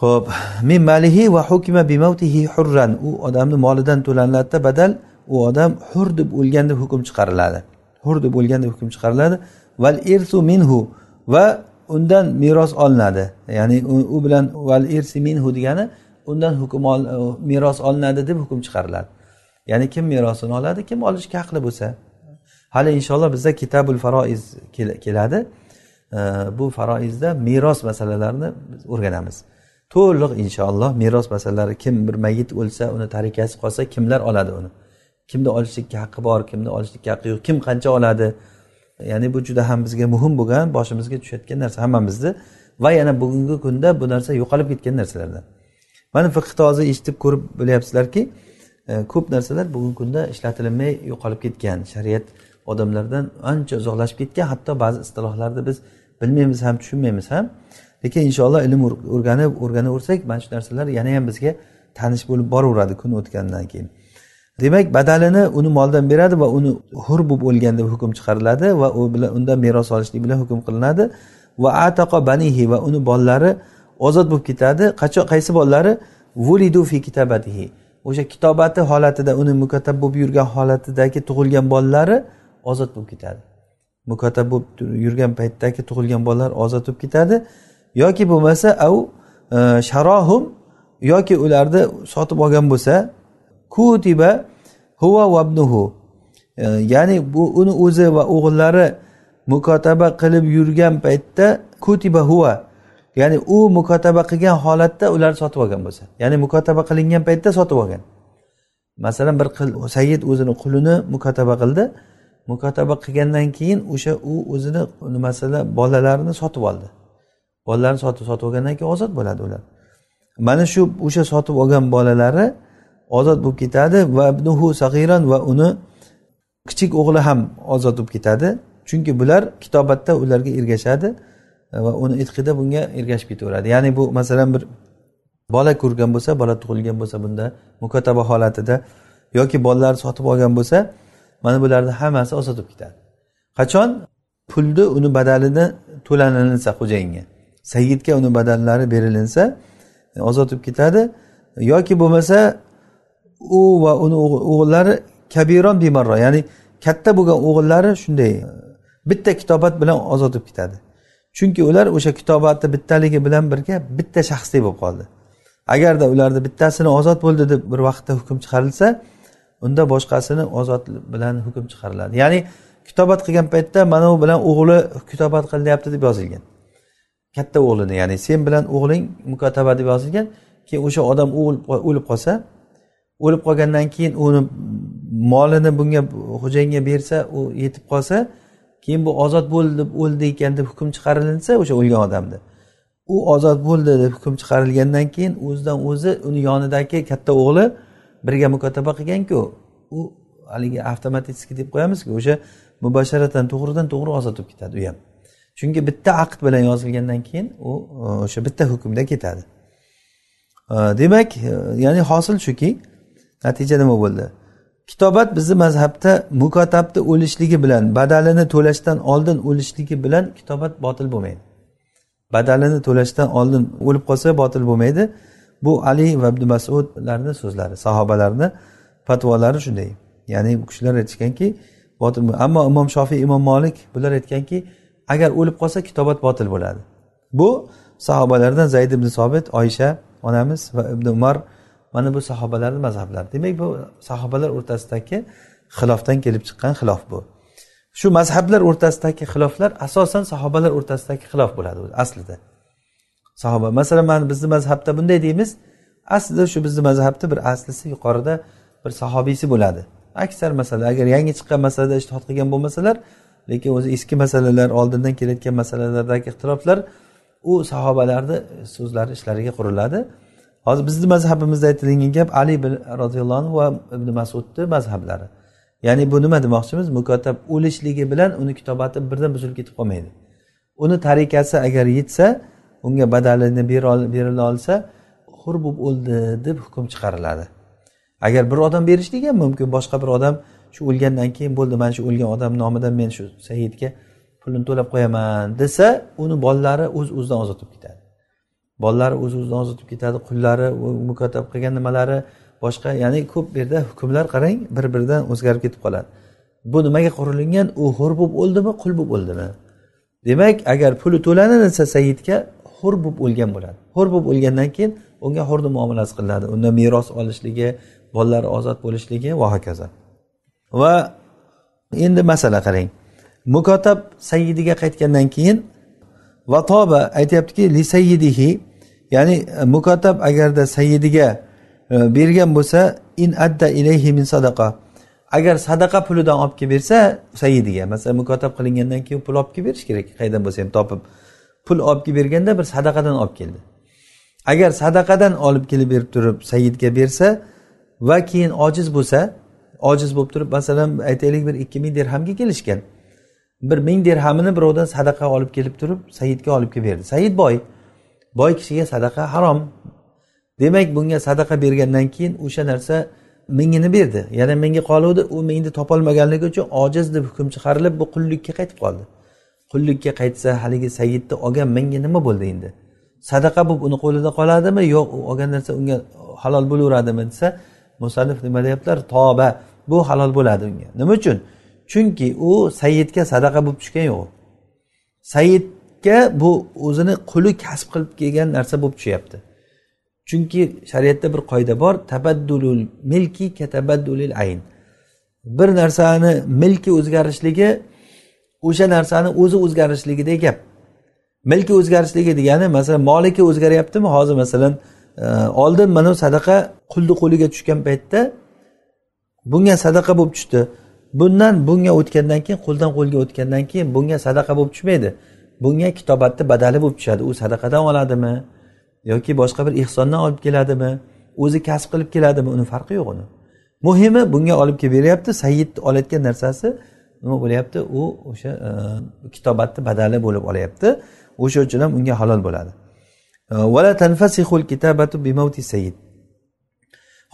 Ho'p min malihi va hukima bi bimavtihi hurran. U odamni molidan to'laniladida badal u odam hur deb o'lgan deb hukm chiqariladi. Hur deb o'lgan deb hukm chiqariladi. Val irsu minhu va undan meros olinadi. Ya'ni u bilan val irsi minhu degani undan hukm e, meros olinadi deb hukm chiqariladi. Ya'ni kim merosini oladi kim olishga haqli bo'lsa. Hali inshaalloh bizda kitabul faroiz keladi. E, bu faroizda meros masalalarini biz o'rganamiz. To'liq inshaalloh meros masalalari kim bir mayit o'lsa uni tarikasi qolsa kimlar oladi uni? Kimni olishlikka haqqi bor kimni olishlikka haqqi yo'q kim qancha oladi? Ya'ni bu juda ham bizga muhim bo'lgan boshimizga tushayotgan narsa hammamizni va yana bugungi kunda bu narsa yo'qolib ketgan narsalardan. Mana fiqni hozir eshitib ko'rib bilyapsizlarki e, ko'p narsalar bugungi kunda ishlatilinmay yo'qolib ketgan. Shariat odamlardan ancha uzoqlashib ketgan hatto ba'zi istilohlarni biz bilmaymiz ham tushunmaymiz ham. Lekin inshaalloh ilm o'rganib o'rganaversak mana shu narsalar yana ham bizga tanish bo'lib boraveradi kun o'tgandan keyin. Demak badalini uni moldan beradi va uni hur bo'lib o'lgan deb hukm chiqariladi va u bilan undan meros olishlik bilan hukm qilinadi. Va ataqo banihi va uni bolalari ozod bo'lib ketadi. Qachon qaysi bolalari vulidu fi kitabatihi. O'sha kitobati holatida uni mukatab bo'lib yurgan holatidagi tug'ilgan bolalari ozod bo'lib ketadi. Mukatab bo'lib yurgan paytdagi tug'ilgan bolalar ozod bo'lib ketadi. Yoki bo'lmasa au e, sharohum yoki ularni sotib olgan bo'lsa kutiba huva vabnuhu e, ya'ni bu uni o'zi va o'g'illari mukotaba qilib yurgan paytda kutiba huva ya'ni u mukotaba qilgan holatda ular sotib olgan bo'lsa. Ya'ni mukotaba qilingan paytda sotib olgan. Masalan bir sayyid o'zini qulini mukotaba qildi. Mukotaba qilgandan keyin o'sha u o'zini nimasida bolalarini sotib oldi. Bolalarini sotib sotib olgandan keyin ozod bo'ladi ular. Mana shu o'sha sotib olgan bolalari ozod bo'lib ketadi va ibnuhu sag'iron va uni kichik o'g'li ham ozod bo'lib ketadi. Chunki bular kitobatda ularga ergashadi va uni itqida bunga ergashib ketaveradi. Ya'ni bu masalan bir bola ko'rgan bo'lsa bola tug'ilgan bo'lsa bunda mukotaba holatida yoki bolalar sotib olgan bo'lsa mana bularni hammasi ozod bo'lib ketadi. Qachon? Pulni uni badalini to'lanilinsa xo'jayinga sayyidga uni badallari berilinsa e, ozod bo'lib ketadi. Yoki bo'lmasa u va uni o'g'illari kabiron bimarro ya'ni katta bo'lgan o'g'illari shunday e, bitta kitobat bilan ozod bo'lib ketadi. Chunki ular o'sha kitobatni bittaligi bilan birga bitta shaxsdek bo'lib qoldi. Agarda ularni bittasini ozod bo'ldi deb bir vaqtda hukm chiqarilsa unda boshqasini ozod bilan hukm chiqariladi. Ya'ni kitobat qilgan paytda mana u bilan o'g'li kitobat qilyapti deb yozilgan. Katta o'g'lini ya'ni sen bilan o'g'ling mukotaba deb yozilgan keyin o'sha odam o'lib qolsa o'lib qolgandan keyin uni molini bunga xo'jayinga bersa u yetib qolsa keyin bu ozod bo'ldi deb o'ldi ekan deb hukm chiqarilinsa o'sha o'lgan odamni. U ozod bo'ldi deb hukm chiqarilgandan keyin o'zidan o'zi uni yonidagi katta o'g'li birga mukotaba qilganku u haligi avtomatik deb qo'yamizku o'sha mubasharatan to'g'ridan to'g'ri ozod bo'lib ketadi u ham. Chunki bitta aqd bilan yozilgandan keyin u e, o'sha bitta hukmda ketadi. E, demak e, ya'ni hosil shuki natija nima bo'ldi? Kitobat bizni mazhabda mukotabni o'lishligi bilan badalini to'lashdan oldin o'lishligi bilan kitobat botil bo'lmaydi. Badalini to'lashdan oldin o'lib qolsa botil bo'lmaydi. Bu ali va ibn masudlarni so'zlari sahobalarni fatvolari shunday. Ya'ni u kishilar aytishganki botil ammo imom shofiy imom molik bular aytganki agar o'lib qolsa kitobat botil bo'ladi. Bu sahobalardan zayd ibn sobit oysha onamiz va ibn umar mana bu sahobalarni mazhablari demak bu sahobalar o'rtasidagi xilofdan kelib chiqqan xilof bu. Shu mazhablar o'rtasidagi xiloflar asosan sahobalar o'rtasidagi xilof bo'ladi aslida. Sahoba masalan mana bizni mazhabda bunday deymiz. Aslida shu bizni mazhabda bir aslisi yuqorida bir sahobiysi bo'ladi. Aksar masala agar yangi chiqqan masalada ishtihod qilgan bo'lmasalar lekin o'zi eski masalalar oldindan kelayotgan masalalardagi ixtiloflar u sahobalarni so'zlari ishlariga quriladi. Hozir bizni mazhabimizda aytilgan gap ali roziyallohu anhu va ibn masudni mazhablari. Ya'ni bu nima demoqchimiz? Mukotab o'lishligi bilan uni kitobati birdan buzilib ketib qolmaydi. Uni tarikasi agar yetsa unga badalini berila olsa hur bo'lib o'ldi deb hukm chiqariladi. Agar bir odam berishligi ham mumkin boshqa bir odam shu o'lgandan keyin bo'ldi mana shu o'lgan odam nomidan men shu saidga pulini to'lab qo'yaman desa uni bolalari o'z uz o'zidan ozod bo'lib ketadi. Bolalari o'z o'zidan ozod bo'lib ketadi qullari mukotab qilgan nimalari boshqa ya'ni ko'p bu yerda hukmlar qarang bir biridan o'zgarib ketib qoladi. Bu nimaga qurilingan u hur bo'lib o'ldimi qul bo'lib o'ldimi? Demak agar puli to'lanilsa saidga hur bo'lib o'lgan bo'ladi. Hur bo'lib o'lgandan keyin unga hurni muomalasi qilinadi. Unda meros olishligi bolalari ozod bo'lishligi va hokazo. Va endi masala qarang. Mukotab sayyidiga qaytgandan keyin va toba aytyaptiki li sayyidihi ya'ni mukotab agarda sayyidiga e, bergan bo'lsa in adda ilayhi min sadaqa. Agar sadaqa pulidan olib kelib bersa sayyidiga. Masalan mukotab qilingandan keyin pul olib kelib berish kerak qayerdan bo'lsa ham topib. Pul olib kelib berganda bir sadaqadan olib keldi. Agar sadaqadan olib kelib berib turib sayyidga bersa va keyin ojiz bo'lsa ojiz bo'lib turib masalan aytaylik bir ikki ming dirhamga kelishgan. Bir ming dirhamini birovdan sadaqa olib kelib turib saidga olib kelib berdi. Said boy boy kishiga sadaqa harom. Demak bunga sadaqa bergandan keyin o'sha narsa mingini berdi. Yana menga qoluvdi u mingni topolmaganligi uchun ojiz deb hukm chiqarilib bu qullikka qaytib qoldi. Qullikka qaytsa haligi sayidni olgan menga nima bo'ldi endi? Sadaqa bo'lib uni qo'lida qoladimi yo'q u olgan narsa unga halol bo'laveradimi desa musallif nima deyaptilar toba bu halol bo'ladi unga. Nima uchun? Chunki u sayidga sadaqa bo'lib tushgan yo'q. Sayidga bu o'zini quli kasb qilib kelgan narsa bo'lib tushyapti. Chunki shariatda bir qoida bor tabaddulul milki katabaddulil ayn. Bir narsani milki o'zgarishligi o'sha narsani o'zi o'zgarishligidek gap. Milki o'zgarishligi degani masalan moliki o'zgaryaptimi? Hozir masalan oldin mana sadaqa qulni qo'liga tushgan paytda bunga sadaqa bo'lib tushdi. Bundan bunga o'tgandan keyin qo'ldan qo'lga o'tgandan keyin bunga sadaqa bo'lib tushmaydi. Bunga kitobatni badali bo'lib tushadi. U sadaqadan oladimi? Yoki boshqa bir ehsondan olib keladimi? O'zi kasb qilib keladimi? Uni farqi yo'q uni. Muhimi bunga olib kelib beryapti. Sayid olayotgan narsasi nima bo'lyapti? U o'sha e, kitobatni badali bo'lib olyapti. O'sha uchun ham unga halol bo'ladi. Э,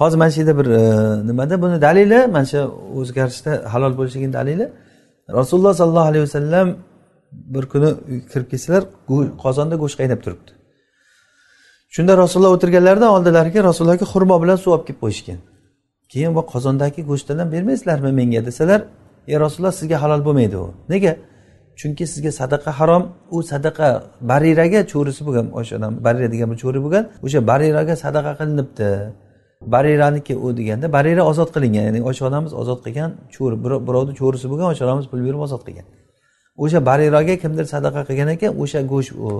hozir mana shu yerda bir э, nimada? Buni dalili mana shu o'zgarishda halol bo'lishligini dalili. Rasululloh sollallohu alayhi vasallam bir kuni kirib kelsalar qozonda go'sht qaynab turibdi. Shunda rasululloh o'tirganlarida oldilariga rasulullohga xurmo bilan suv olib kelib qo'yishgan. Keyin bu qozondagi go'shtdan bermaysizlarmi menga desalar ey rasululloh sizga halol bo'lmaydi u. Nega? Chunki sizga sadaqa harom. U sadaqa bariraga cho'risi bo'lgan o'sha odam barira degan bir cho'ri bo'lgan o'sha bariraga sadaqa qilinibdi. Bariraniki u deganda barira ozod qilingan ya'ni o'sha odamimiz ozod qilgan cho'ri birovni cho'risi bo'lgan o'sha odamimiz pul berib ozod qilgan. O'sha bariraga kimdir sadaqa qilgan ekan o'sha go'sht u.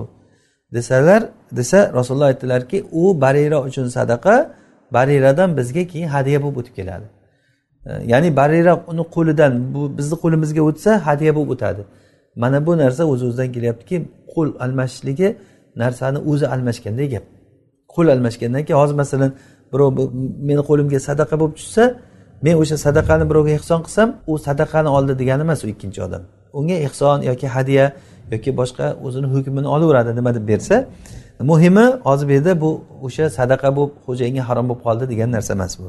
Desalar desa rasululloh aytdilarki u barira uchun sadaqa bariradan bizga keyin hadya bo'lib o'tib keladi. Ya'ni barira uni qo'lidan bu bizni qo'limizga o'tsa hadya bo'lib o'tadi. Mana bu narsa o'z o'zidan kelyaptiki qo'l almashishligi narsani o'zi almashgandek gap. Qo'l almashgandan keyin hozir masalan birov meni qo'limga sadaqa bo'lib tushsa men o'sha sadaqani birovga ehson qilsam u sadaqani oldi degani emas u ikkinchi odam. Unga ehson yoki hadya yoki boshqa o'zini hukmini olaveradi nima deb bersa muhimi hozir bu yerda bu o'sha sadaqa bo'lib xo'jayinga harom bo'lib qoldi degan narsa emas bu.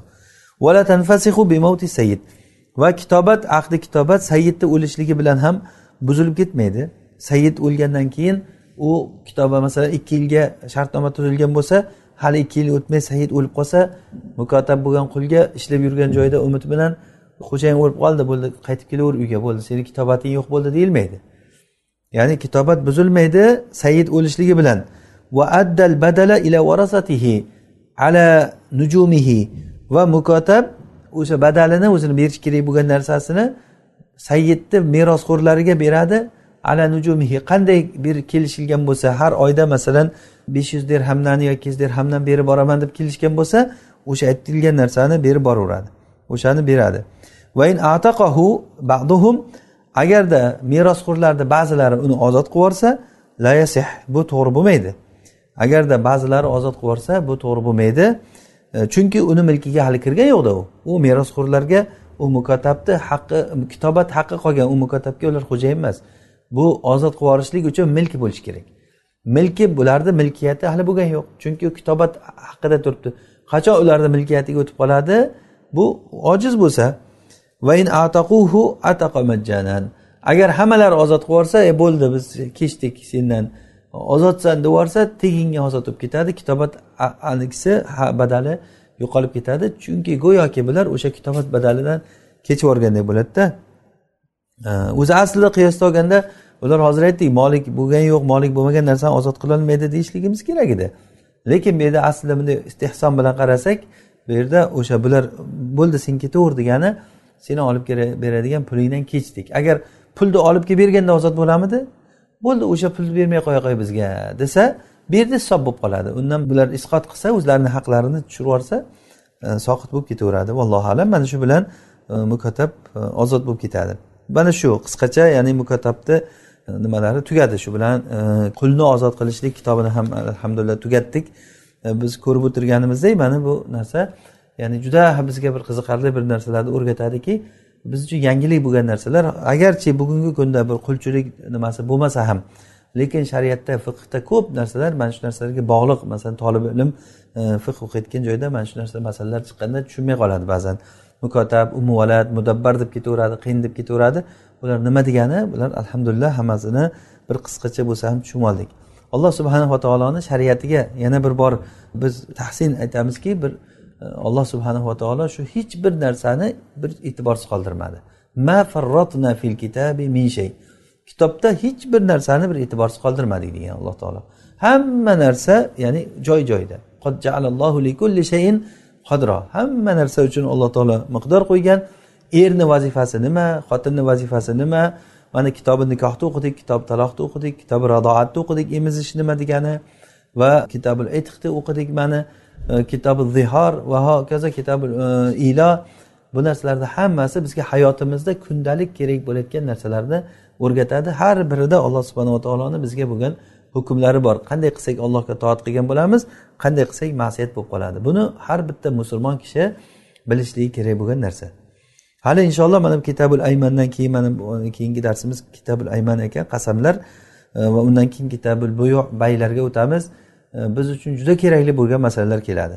Va kitobat ahdi kitobat sayyidni o'lishligi bilan ham buzilib ketmaydi. Sayyid o'lgandan keyin u kitoba masalan ikki yilga shartnoma tuzilgan bo'lsa hali ikki yil o'tmay sayyid o'lib qolsa mukotab bo'lgan qulga ishlab yurgan joyida umid bilan xo'jayin o'lib qoldi bo'ldi qaytib kelaver uyga bo'ldi seni kitobating yo'q bo'ldi deyilmaydi. Ya'ni kitobat buzilmaydi sayyid o'lishligi bilan. Va addal badala ila varasatihi ala nujumihi. Va mukotab o'sha badalini o'zini berish kerak bo'lgan narsasini sayyidni merosxo'rlariga beradi. Ala nujumihi qanday bir kelishilgan bo'lsa har oyda masalan besh yuz dirhamdan yoki yuz dirhamdan berib boraman deb kelishgan bo'lsa o'sha aytilgan narsani berib boraveradi. O'shani beradi. Va in agarda merosxo'rlarni ba'zilari uni ozod qilib yuborsa la yasih bu to'g'ri bo'lmaydi. Agarda ba'zilari ozod qilib yuborsa bu to'g'ri bo'lmaydi. E, chunki uni milkiga hali kirgan yo'qda u. U merosxo'rlarga u mukotabni haqqi kitobat haqqi qolgan u mukotabga ular xo'jayin emas. Bu ozod qilib yuborishlik uchun milk bo'lishi kerak. Milki bularni milkiyati hali bo'lgani yo'q. Chunki u kitobat haqida turibdi. Qachon ularni milkiyatiga o'tib qoladi? Bu ojiz bo'lsa. Agar hammalari ozod qilib yuborsa e bo'ldi biz kechdik sendan. Ozodsan deb yuborsa teginga ozod bo'lib ketadi. Kitobat haligisi badali yo'qolib ketadi. Chunki go'yoki bular o'sha kitobat badalidan kechib yuborganday bo'ladida o'zi aslida qiyosda olganda ular hozir aytdik molik bo'lgani yo'q molik bo'lmagan narsani ozod qilolmaydi deyishligimiz kerak edi. Lekin bu yerda aslida bunday istehson bilan qarasak bu yerda o'sha bular bo'ldi sen ketaver degani seni olib beradigan pulingdan kechdik. Agar pulni olib kelib berganda ozod bo'lamidi? Bo'ldi o'sha pulni bermay qo'ya qo'y bizga desa bu yerda hisob bo'lib qoladi. Undan bular isqot qilsa o'zlarini haqlarini tushirib yuborsa e, soqit bo'lib ketaveradi. Vallohu alam mana shu bilan e, mukotab e, ozod bo'lib ketadi. Mana shu qisqacha ya'ni mukotabni nimalari tugadi. Shu bilan qulni ozod qilishlik kitobini ham alhamdulillah tugatdik. Biz ko'rib o'tirganimizdek mana bu narsa ya'ni juda bizga bir qiziqarli bir narsalarni o'rgatadiki biz uchun yangilik bo'lgan narsalar. Agarchi bugungi kunda bir qulchilik nimasi bo'lmasa ham lekin shariatda fiqhda ko'p narsalar mana shu narsalarga bog'liq. Masalan tolib ilm e, fiqh o'qiyotgan joyda mana shu narsa masalalar chiqqanda tushunmay qoladi ba'zan. Mukotab umuvalat mudabbar deb ketaveradi qiyin deb ketaveradi. Bular nima degani? Bular alhamdulillah hammasini bir qisqacha bo'lsa ham tushunib oldik. Alloh subhanava taoloni shariatiga yana bir bor biz tahsin aytamizki bir e, alloh subhanava taolo shu hech bir narsani bir e'tiborsiz qoldirmadi. Ma farrotna fil kitabi min shay. Kitobda hech bir narsani bir e'tiborsiz qoldirmadik degan alloh taolo. Hamma narsa ya'ni joy joyida hamma narsa uchun alloh taolo miqdor qo'ygan. Erni vazifasi nima? Xotinni vazifasi nima? Mana kitobi nikohni o'qidik kitob taloqni o'qidik kitobi radoatni o'qidik emizish nima degani? Va kitobul etiqni o'qidik mana. Kitobi zihor va hokazo kitobi e, ilo. Bu narsalarni hammasi bizga hayotimizda kundalik kerak bo'layotgan narsalarni o'rgatadi. Har birida alloh subhanava taoloni bizga bo'lgan hukmlari bor. Qanday qilsak allohga toat qilgan bo'lamiz qanday qilsak ma'siyat bo'lib qoladi. Buni har bitta musulmon kishi bilishligi kerak bo'lgan narsa. Hali inshaalloh mana kitabul aymandan keyin mana e, keyingi darsimiz kitabul ayman ekan qasamlar e, va undan keyin kitabul buyu baylarga o'tamiz. E, biz uchun juda kerakli bo'lgan masalalar keladi.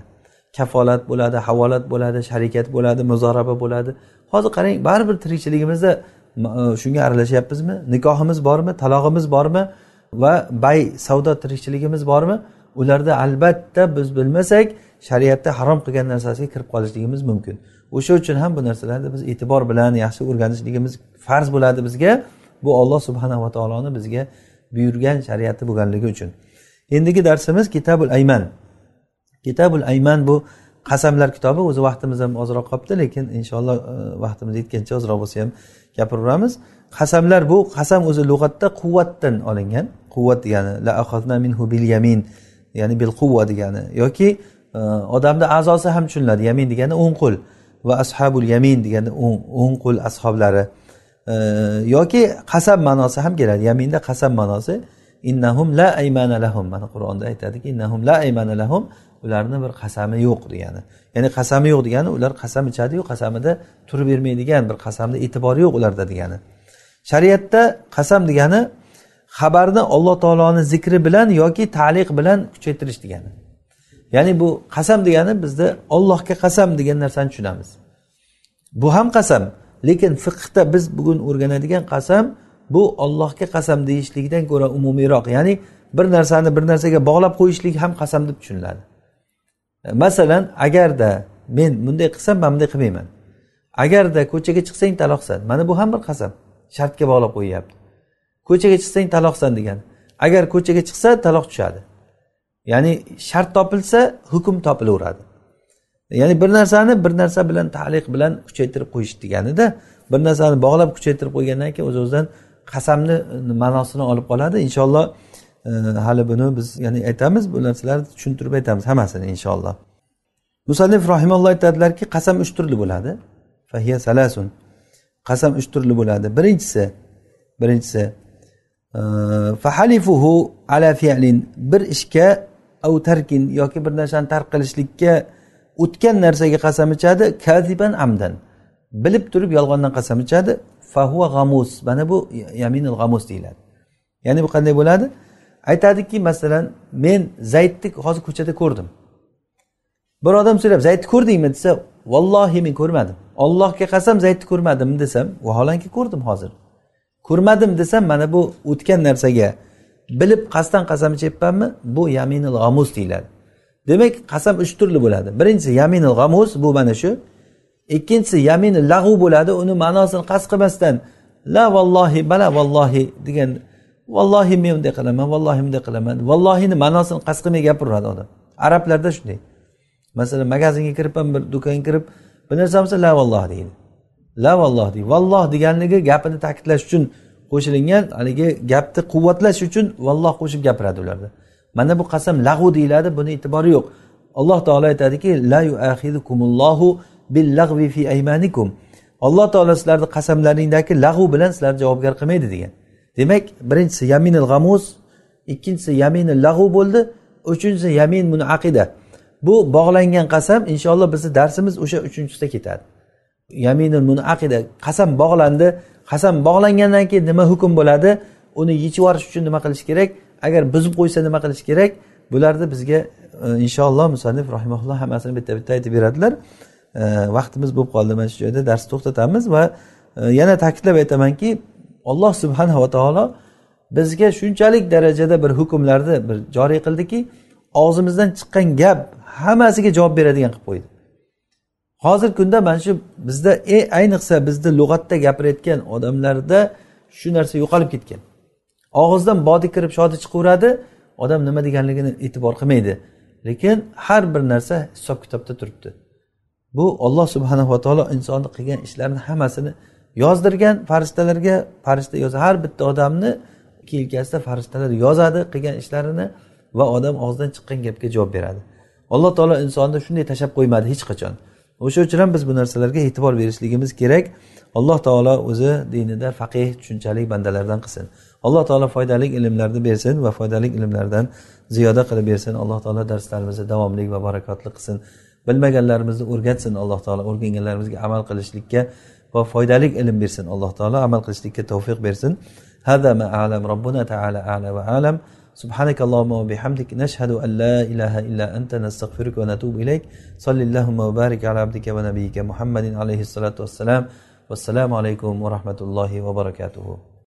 Kafolat bo'ladi havolat bo'ladi sharikat bo'ladi muzoraba bo'ladi. Hozir qarang baribir tirikchiligimizda E, shunga aralashyapmizmi? Nikohimiz bormi? Talog'imiz bormi? Va bay savdo tirikchiligimiz bormi? Ularda albatta biz bilmasak shariatda harom qilgan narsasiga kirib qolishligimiz mumkin. O'sha uchun ham bu narsalarni biz e'tibor bilan yaxshi o'rganishligimiz farz bo'ladi bizga. Bu olloh subhanava taoloni bizga buyurgan shariati bo'lganligi uchun. Endigi darsimiz kitabul ayman. Kitabul ayman bu qasamlar kitobi. O'zi vaqtimiz ham ozroq qolibdi lekin inshaalloh e, vaqtimiz yetgancha ozroq bo'lsa ham gapiraveramiz. Qasamlar bu qasam o'zi lug'atda quvvatdan olingan. Quvvat degani la minhu bil yamin ya'ni bil quvva degani. Yoki e, odamni a'zosi ham tushuniladi. Yamin degani o'ng qo'l va ashabul yamin degani o'ng qo'l ashoblari. E, yoki qasam ma'nosi ham keladi. Yaminda qasam ma'nosi innahum la aymana lahum. Mana qur'onda aytadiki innahum la aymana lahum ularni bir qasami yo'q degani. Ya'ni qasami yo'q degani ular qasam ichadiyu qasamida turib bermaydigan bir qasamni e'tibori yo'q ularda degani. Shariatda qasam degani xabarni alloh taoloni zikri bilan yoki taliq bilan kuchaytirish degani. Ya'ni bu qasam degani bizda ollohga qasam degan narsani tushunamiz. Bu ham qasam lekin fiqhda biz bugun o'rganadigan qasam bu ollohga qasam deyishlikdan ko'ra umumiyroq. Ya'ni bir narsani bir narsaga bog'lab qo'yishlik ham qasam deb tushuniladi. Masalan agarda men bunday qilsam man bunday qilmayman. Agarda ko'chaga chiqsang taloqsan. Mana bu ham bir qasam. Shartga bog'lab qo'yyapti ko'chaga chiqsang taloqsan degan. Agar ko'chaga chiqsa taloq tushadi. Ya'ni shart topilsa hukm topilaveradi. Ya'ni bir narsani bir narsa bilan taliq bilan kuchaytirib qo'yish deganida bir narsani bog'lab kuchaytirib qo'ygandan keyin o'z o'zidan qasamni ma'nosini olib qoladi. Inshaalloh hali buni biz ya'ni aytamiz bu narsalarni tushuntirib aytamiz hammasini inshaalloh. Musannif rahimalloh aytadilarki qasam uch turli bo'ladi. Fahiya salasun. Qasam uch turli bo'ladi. Birinchisi birinchisi fahalifuhu ala fi'lin. Bir ishga av tarkin yoki bir narsani tark qilishlikka o'tgan narsaga qasam ichadi kaziban amdan. Bilib turib yolg'ondan qasam ichadi. Fahuva g'amus mana bu yaminul g'amus deyiladi. Ya'ni bu qanday bo'ladi? Aytadiki masalan men zaydni hozir ko'chada ko'rdim. Bir odam so'rab zaydni ko'rdingmi? desa vallohi men ko'rmadim. Ollohga qasam zaydni ko'rmadim desam vaholanki ko'rdim hozir. Ko'rmadim desam mana bu o'tgan narsaga bilib qasddan qasam ichayapmanmi? Bu yaminil g'amuz deyiladi. Demak qasam uch turli bo'ladi. Birinchisi yaminil g'amuz bu mana shu. Ikkinchisi yamini lag'u bo'ladi. Uni ma'nosini qasd qilmasdan la vallohi bala vallohi degan vallohi men bunday qilaman vallohi bunday qilaman. Vallohini ma'nosini qasd qilmay gapiradi odam. Arablarda shunday. Masalan magazinga kiribman bir do'konga kirib bir narsa bo'lsa la valloh deydi. La valloh deydi. Valloh deganligi gapini ta'kidlash uchun qo'shilingan haligi gapni quvvatlash uchun valloh qo'shib gapiradi ularda. Mana bu qasam lag'u deyiladi buni e'tibori yo'q. Alloh taolo aytadiki la yuaxidukumullohu bil lag'vi fi aymanikum. Alloh taolo sizlarni qasamlaringdagi lag'u bilan sizlarni javobgar qilmaydi degan. Demak birinchisi yaminil g'amuz ikkinchisi yaminil lag'u bo'ldi uchinchisi yamin munaqida. Bu bog'langan qasam inshaalloh bizni darsimiz o'sha uchinchisida ketadi. Yaminul munaqida qasam bog'landi. Qasam bog'langandan keyin nima hukm bo'ladi? Uni yechib yuborish uchun nima qilish kerak? Agar buzib qo'ysa nima qilish kerak? Bularni bizga e, inshaalloh musannif rahimaulloh hammasini bitta bitta aytib beradilar. E, vaqtimiz bo'lib qoldi. Mana shu joyda darsni to'xtatamiz va e, yana ta'kidlab aytamanki alloh subhanava taolo bizga shunchalik darajada bir hukmlarni bir joriy qildiki og'zimizdan chiqqan gap hammasiga javob beradigan qilib qo'ydi. Hozirgi kunda mana shu bizda e, ayniqsa bizni lug'atda gapirayotgan odamlarda shu narsa yo'qolib ketgan. Og'izdan bodi kirib shodi chiqaveradi odam nima deganligini e'tibor qilmaydi. Lekin har bir narsa hisob kitobda turibdi. Bu olloh subhanava taolo insonni qilgan ishlarini hammasini yozdirgan farishtalarga farishta yozadi har bitta odamni yelkasida farishtalar yozadi qilgan ishlarini va odam og'zidan chiqqan gapga javob beradi. Alloh taolo insonni shunday tashlab qo'ymadi hech qachon. O'sha uchun ham biz bu narsalarga e'tibor berishligimiz kerak. Alloh taolo o'zi dinida faqih tushunchali bandalardan qilsin. Alloh taolo foydali ilmlarni bersin va foydali ilmlardan ziyoda qilib bersin. Alloh taolo darslarimizni davomli va barakotli qilsin. Bilmaganlarimizni o'rgatsin. Alloh taolo o'rganganlarimizga amal qilishlikka va foydali ilm bersin alloh taolo amal qilishlikka tavfiq bersin هذا ما أعلم. ربنا تعالى أعلى وأعلم. سبحانك اللهم وبحمدك نشهد أن لا إله إلا أنت نستغفرك ونتوب إليك. صل اللهم وبارك على عبدك ونبيك محمد عليه الصلاة والسلام. والسلام عليكم ورحمة الله وبركاته.